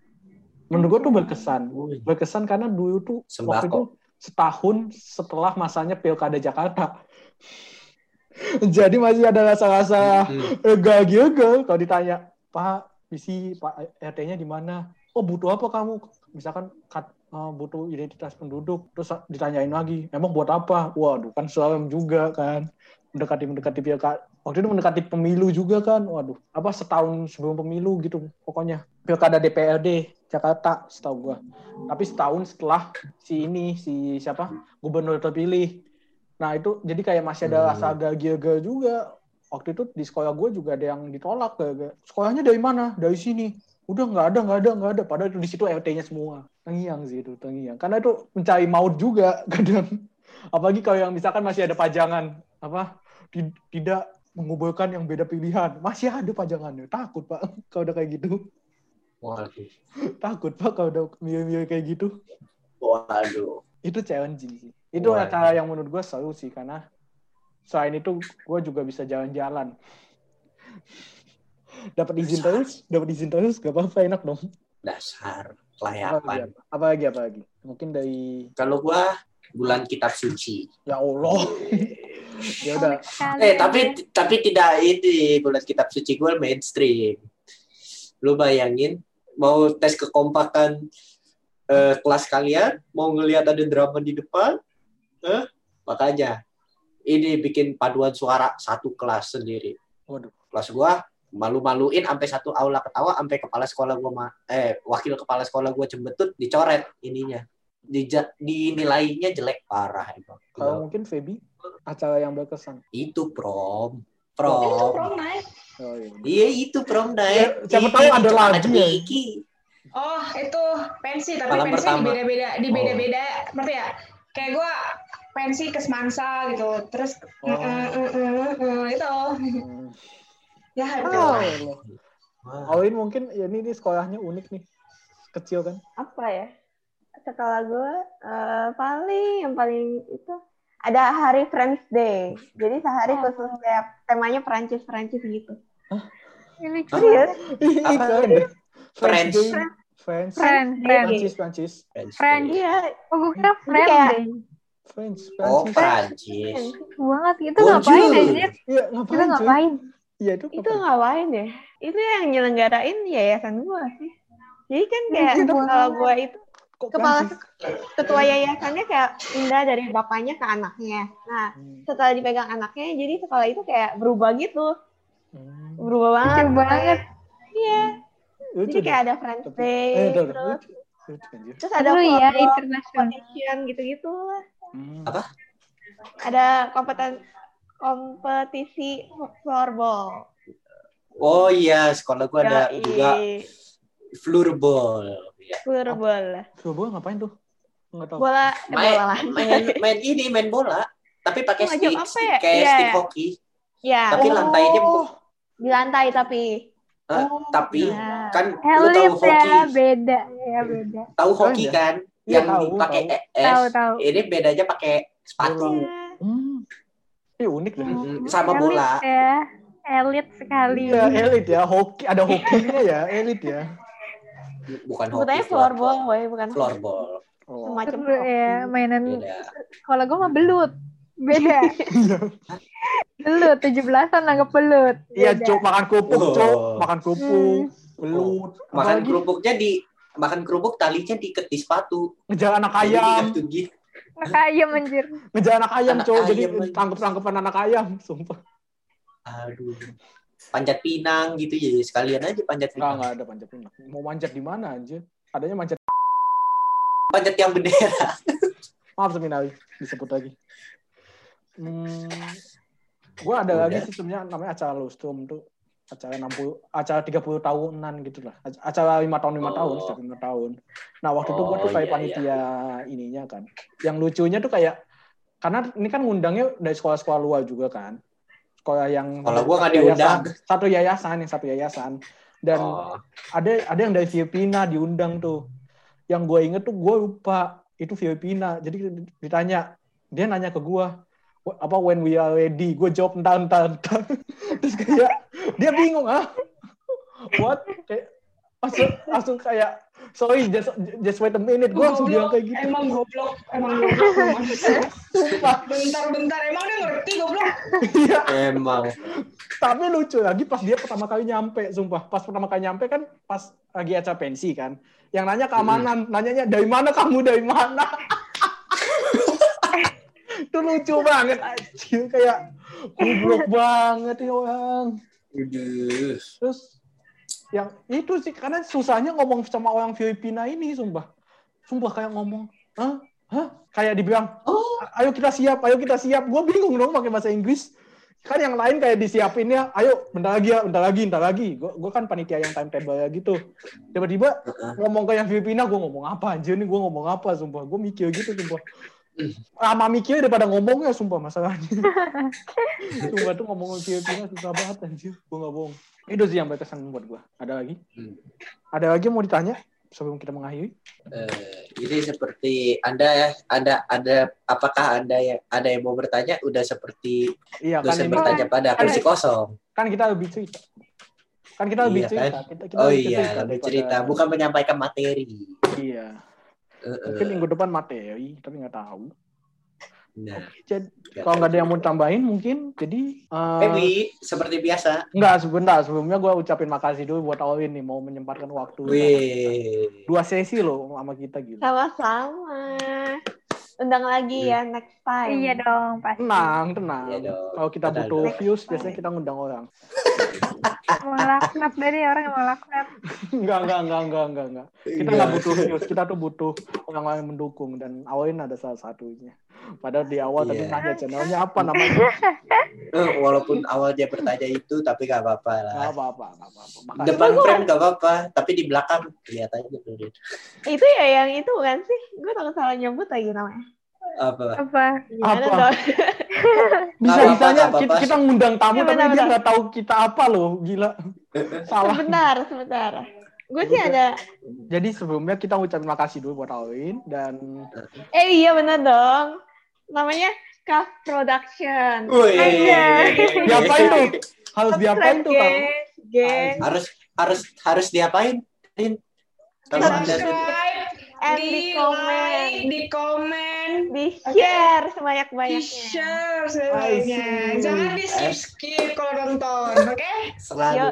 S2: Menurut gue tuh berkesan. Berkesan karena dulu tuh waktu itu
S1: Sembako.
S2: setahun setelah masanya Pilkada Jakarta. Jadi masih ada rasa-rasa
S1: Mm-mm.
S2: eh, gagal kalau ditanya, Pak, visi Pak RT-nya di mana? Oh, butuh apa kamu? Misalkan kat- eh, butuh identitas penduduk, terus ditanyain lagi, emang buat apa? Waduh, kan serem juga kan. Mendekati mendekati pilkada. Waktu itu mendekati pemilu juga kan. Waduh, apa setahun sebelum pemilu gitu pokoknya. Pilkada DPRD Jakarta setahu gua. Tapi setahun setelah si ini si siapa? gubernur terpilih. Nah, itu jadi kayak masih ada
S1: Hmm.
S2: rasa gagal juga waktu itu di sekolah gue juga ada yang ditolak gara sekolahnya dari mana dari sini udah nggak ada nggak ada nggak ada padahal itu di situ RT-nya semua tengiang sih itu tengiang karena itu mencari maut juga kadang apalagi kalau yang misalkan masih ada pajangan apa tidak mengumpulkan yang beda pilihan masih ada pajangannya takut pak kalau udah kayak gitu
S1: Waduh.
S2: takut pak kalau udah milih-milih kayak gitu
S1: Waduh.
S2: itu challenging sih itu
S1: Wah.
S2: acara yang menurut gue seru sih karena selain itu gue juga bisa jalan-jalan dapat izin
S1: Dasar.
S2: terus dapat izin terus gak apa-apa enak dong
S1: Dasar kelayapan.
S2: apa, lagi apa lagi mungkin dari
S1: Kalau gua bulan kitab suci.
S2: ya allah ya udah
S1: Eh tapi tapi tidak ini bulan kitab suci gue mainstream. Lu bayangin mau tes kekompakan eh, kelas kalian, mau ngelihat ada drama di depan, eh? makanya ini bikin paduan suara satu kelas sendiri.
S2: waduh
S1: Kelas gua malu-maluin sampai satu aula ketawa sampai kepala sekolah gua ma- eh wakil kepala sekolah gua cembetut dicoret ininya. Dija- dinilainya jelek parah emang.
S2: kalau mungkin Feby acara yang berkesan
S1: Itu prom.
S4: Itu
S1: Prom.
S4: prom night.
S2: oh, iya.
S1: Iya itu prom night.
S2: Ya, siapa tahu ada lagi ya.
S1: Iki.
S4: Oh, itu pensi, tapi
S1: Malam
S4: pensi di
S1: pertama.
S4: beda-beda, di
S1: Oh.
S4: beda-beda, ngerti ya? Kayak gue pensi ke Semansa gitu, terus
S2: Oh.
S4: mm, mm, mm, mm, mm, itu,
S2: Hmm.
S4: ya itu.
S2: Oh,
S4: lah.
S2: Allah.
S1: Wah.
S2: Awin mungkin ya ini, ini sekolahnya unik nih kecil kan
S5: apa ya sekolah gue eh, paling yang paling itu ada hari Friends Day jadi sehari
S3: Oh.
S5: khusus kayak temanya Prancis Prancis gitu
S3: Ini
S5: serius
S1: Apa?
S2: Iklan deh.
S1: French.
S2: Day. French.
S3: Friend, friend.
S2: Prancis, Prancis.
S3: Friend.
S5: iya
S3: Oh, gue kira
S5: kayak-
S3: deh.
S2: French,
S1: Oh,
S2: Prancis.
S1: Prancis.
S3: Banget. Itu
S1: Bonjour.
S3: ngapain anjir?
S2: Iya,
S3: Kita
S2: ngapain cuy?
S3: ngapain?
S2: Iya, itu
S5: itu
S2: ngapain?
S5: ya itu yang nyelenggarain yayasan gue sih jadi kan kayak
S3: Lucu
S5: kalau gue itu
S2: Kok
S5: kepala ketua yayasannya kayak pindah dari bapaknya ke anaknya nah
S2: Hmm.
S5: setelah dipegang anaknya jadi sekolah itu kayak berubah gitu
S2: Hmm.
S5: berubah banget
S3: Lucu banget.
S5: iya
S2: Lucu
S5: jadi kayak ada Friends
S2: Tapi-
S5: Day
S2: Eh,
S5: terus
S2: Lucu. Lucu, anjir.
S5: terus ada
S3: Seru ya internasional.
S5: gitu-gitu lah.
S2: Hmm.
S1: Apa?
S5: ada kompeten kompetisi floorball
S1: Oh iya, sekolah gua ada
S5: Yoi.
S1: juga floorball. Ya.
S5: floorball lah.
S2: Surabaya ngapain tuh? Enggak tahu.
S5: bola eh,
S1: Main,
S5: bola lah
S1: main main ini main bola, tapi pakai
S5: Macam
S1: stick,
S5: apa
S1: stick
S5: ya?
S1: kayak
S5: Iya,
S1: stick
S5: iya.
S1: hoki.
S5: Ya,
S1: Tapi lantainya
S2: Oh,
S5: di lantai tapi.
S1: Eh,
S2: Oh,
S1: tapi
S5: Ya.
S1: kan lu tahu hoki,
S3: ya, beda. Ya, beda.
S1: tahu
S2: Oh,
S1: hoki
S2: iya.
S1: kan?
S2: Iya,
S1: yang
S2: tahu,
S1: pakai
S2: tahu.
S1: es.
S3: Tahu, tahu.
S1: Ini bedanya pakai sepatu.
S5: Ya.
S2: hmm. Ih, unik deh.
S1: Mm, Sama
S3: Elit
S1: bola.
S3: ya. Elit sekali.
S2: Iya, elit ya. Hoki, ada hokinya ya, elit ya.
S1: Bukan hoki.
S5: Sebutanya floorball, boy, bukan
S1: Floorball.
S2: Oh.
S5: semacam
S3: ya, mainan kalau gue mah belut. Beda. belut, 17-an anggap belut.
S2: Iya, cuk, makan kerupuk,
S1: Oh.
S2: cuk. Makan kerupuk, belut.
S1: Makan
S2: Apalagi
S1: kerupuknya di makan kerupuk talinya diikat di sepatu.
S2: ngejar anak
S1: Jadi
S2: ayam,
S1: gitu.
S3: Anak ayam anjir.
S2: ngejar anak ayam, cuk. Jadi tangkep-tangkepan anak ayam, sumpah.
S1: Aduh. Panjat pinang gitu ya sekalian aja panjat pinang.
S2: enggak ada panjat pinang. Mau manjat di mana anjir? Adanya manjat.
S1: Panjat yang bendera.
S2: Maaf seminari disebut lagi. Hmm, gua ada
S1: Udah.
S2: lagi sih sebenarnya namanya acara Lustrum tuh acara 60 acara 30 tahunan gitu lah. Ac- Acara 5 tahun 5 tahun,
S1: Oh.
S2: setiap 5 tahun. Nah, waktu itu gua tuh
S1: Oh,
S2: kayak
S1: iya,
S2: panitia ininya kan. Yang lucunya tuh kayak karena ini kan ngundangnya dari sekolah-sekolah luar juga kan. Sekolah yang
S1: Kalau gua nggak
S2: yayasan-
S1: diundang.
S2: Satu yayasan, yang satu yayasan. Dan
S1: Oh.
S2: ada ada yang dari Filipina diundang tuh. Yang gue inget tuh gue lupa itu Filipina. Jadi ditanya, dia nanya ke gue apa when we are ready. Gue jawab entar entar entar. Terus kayak dia bingung ah. What? Kayak langsung, langsung kayak sorry just just wait a minute. Gue langsung bilang kayak gitu.
S4: Emang goblok, emang goblok. Bentar-bentar, emang dia ngerti goblok.
S2: Iya.
S1: Emang.
S2: Tapi lucu lagi pas dia pertama kali nyampe, sumpah. Pas pertama kali nyampe kan pas lagi acara pensi kan. Yang nanya keamanan, nanyanya dari mana kamu dari mana? itu lucu banget anjir kayak goblok banget ya orang. Terus yang itu sih karena susahnya ngomong sama orang Filipina ini sumpah. Sumpah kayak ngomong, "Hah? Hah?" Kayak dibilang,
S1: Oh.
S2: ayo kita siap, ayo kita siap. Gue bingung dong pakai bahasa Inggris. Kan yang lain kayak disiapin ya, ayo bentar lagi ya, bentar lagi, bentar lagi. Gue kan panitia yang timetable ya gitu. Tiba-tiba ngomong ke yang Filipina, gue ngomong apa anjir nih, gue ngomong apa, sumpah. Gue mikir gitu, sumpah. Lama mikir daripada ngomongnya, sumpah, masalahnya. sumpah tuh ngomong Filipina susah banget, anjir. Gue gak bohong. Itu sih yang berkesan buat gue. Ada lagi?
S1: Hmm.
S2: Ada lagi yang mau ditanya sebelum kita mengakhiri?
S1: Eh, ini seperti Anda ada ada apakah Anda yang ada yang mau bertanya udah seperti
S2: Iya kan
S1: dosen bertanya pada kursi kosong.
S2: kan kita lebih cerita. Kan kita lebih
S1: Iya,
S2: cerita.
S1: kan?
S2: Kita, kita
S1: Oh
S2: lebih
S1: iya,
S2: cerita
S1: lebih cerita, bukan menyampaikan materi.
S2: Iya.
S1: Eh,
S2: Mungkin
S1: eh,
S2: minggu depan materi, tapi nggak tahu.
S1: Nah,
S2: Jadi kalau nggak ada yang mau tambahin mungkin jadi
S1: Wi, seperti biasa.
S2: Enggak, sebentar. Sebelumnya gue ucapin makasih dulu buat Alwin nih mau menyempatkan waktu.
S1: Wih.
S2: Dua sesi loh sama kita gitu.
S5: Sama-sama. Undang lagi ya next time.
S3: Iya dong, pasti.
S2: Tenang, tenang.
S1: Iya.
S2: Kalau kita
S1: Tenang
S2: butuh
S5: dong.
S2: views, biasanya kita ngundang orang.
S3: Mau laknat dari orang yang mau laknat.
S2: Enggak, enggak, enggak, enggak, enggak, enggak. Kita nggak butuh views, kita tuh butuh orang-orang yang mendukung dan Alwin ada salah satunya. Padahal di awal tadi
S1: Iya.
S2: nanya channelnya apa namanya.
S1: Eh, walaupun awal dia bertanya itu, tapi gak apa-apa lah.
S2: Enggak apa-apa, enggak apa-apa. Makasih.
S1: Depan frame gak apa-apa, tapi di belakang lihat aja tuh.
S5: Itu ya yang itu kan sih? Gue takut salah nyebut lagi namanya.
S1: Apa?
S3: Apa?
S5: Gimana
S2: Apa?
S5: dong?
S2: Bisa-bisanya
S1: Apa-apa,
S2: kita,
S1: apa-apa.
S2: kita ngundang tamu
S5: Iya,
S2: tapi dia
S5: benar-benar.
S2: nggak tahu kita apa loh, gila. Salah.
S5: Sebentar, sebentar. Gue sih ada.
S2: Jadi sebelumnya kita ucapin makasih dulu buat Alwin dan
S5: Eh iya bener dong. Namanya Craft Production.
S1: Wih.
S2: diapain tuh? Harus diapain tuh, Kang?
S1: Harus harus harus diapain? Rin?
S4: Subscribe,
S5: And
S4: di
S5: di komen.
S4: like, di komen,
S5: Di share
S4: di
S5: sebanyak-banyaknya.
S4: share
S2: I
S4: semuanya.
S2: see.
S4: Jangan di skip skip kalau nonton, oke?
S1: selalu
S5: Yo,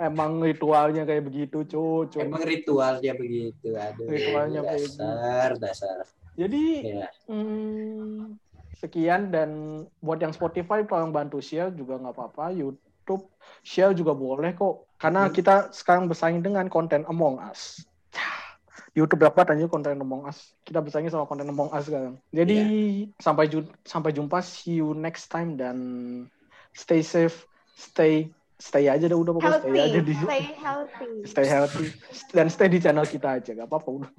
S2: Emang ritualnya kayak begitu, cucu.
S1: emang ritualnya begitu. Aduh,
S2: Ritualnya begitu.
S1: dasar, dasar.
S2: Jadi
S1: Ya.
S2: hmm, sekian dan buat yang Spotify tolong bantu share juga nggak apa-apa. YouTube share juga boleh kok. Karena
S1: Hmm.
S2: kita sekarang bersaing dengan konten Among Us. YouTube dapat aja konten Among Us. Kita bersaing sama konten Among Us sekarang. Jadi sampai ju- sampai jumpa, see you next time dan stay safe, stay stay aja dah udah pokoknya stay aja di
S5: Stay healthy.
S2: stay healthy dan stay di channel kita aja gak apa-apa udah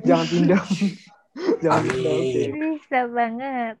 S2: jangan pindah jangan
S1: Amin.
S3: Bisa banget.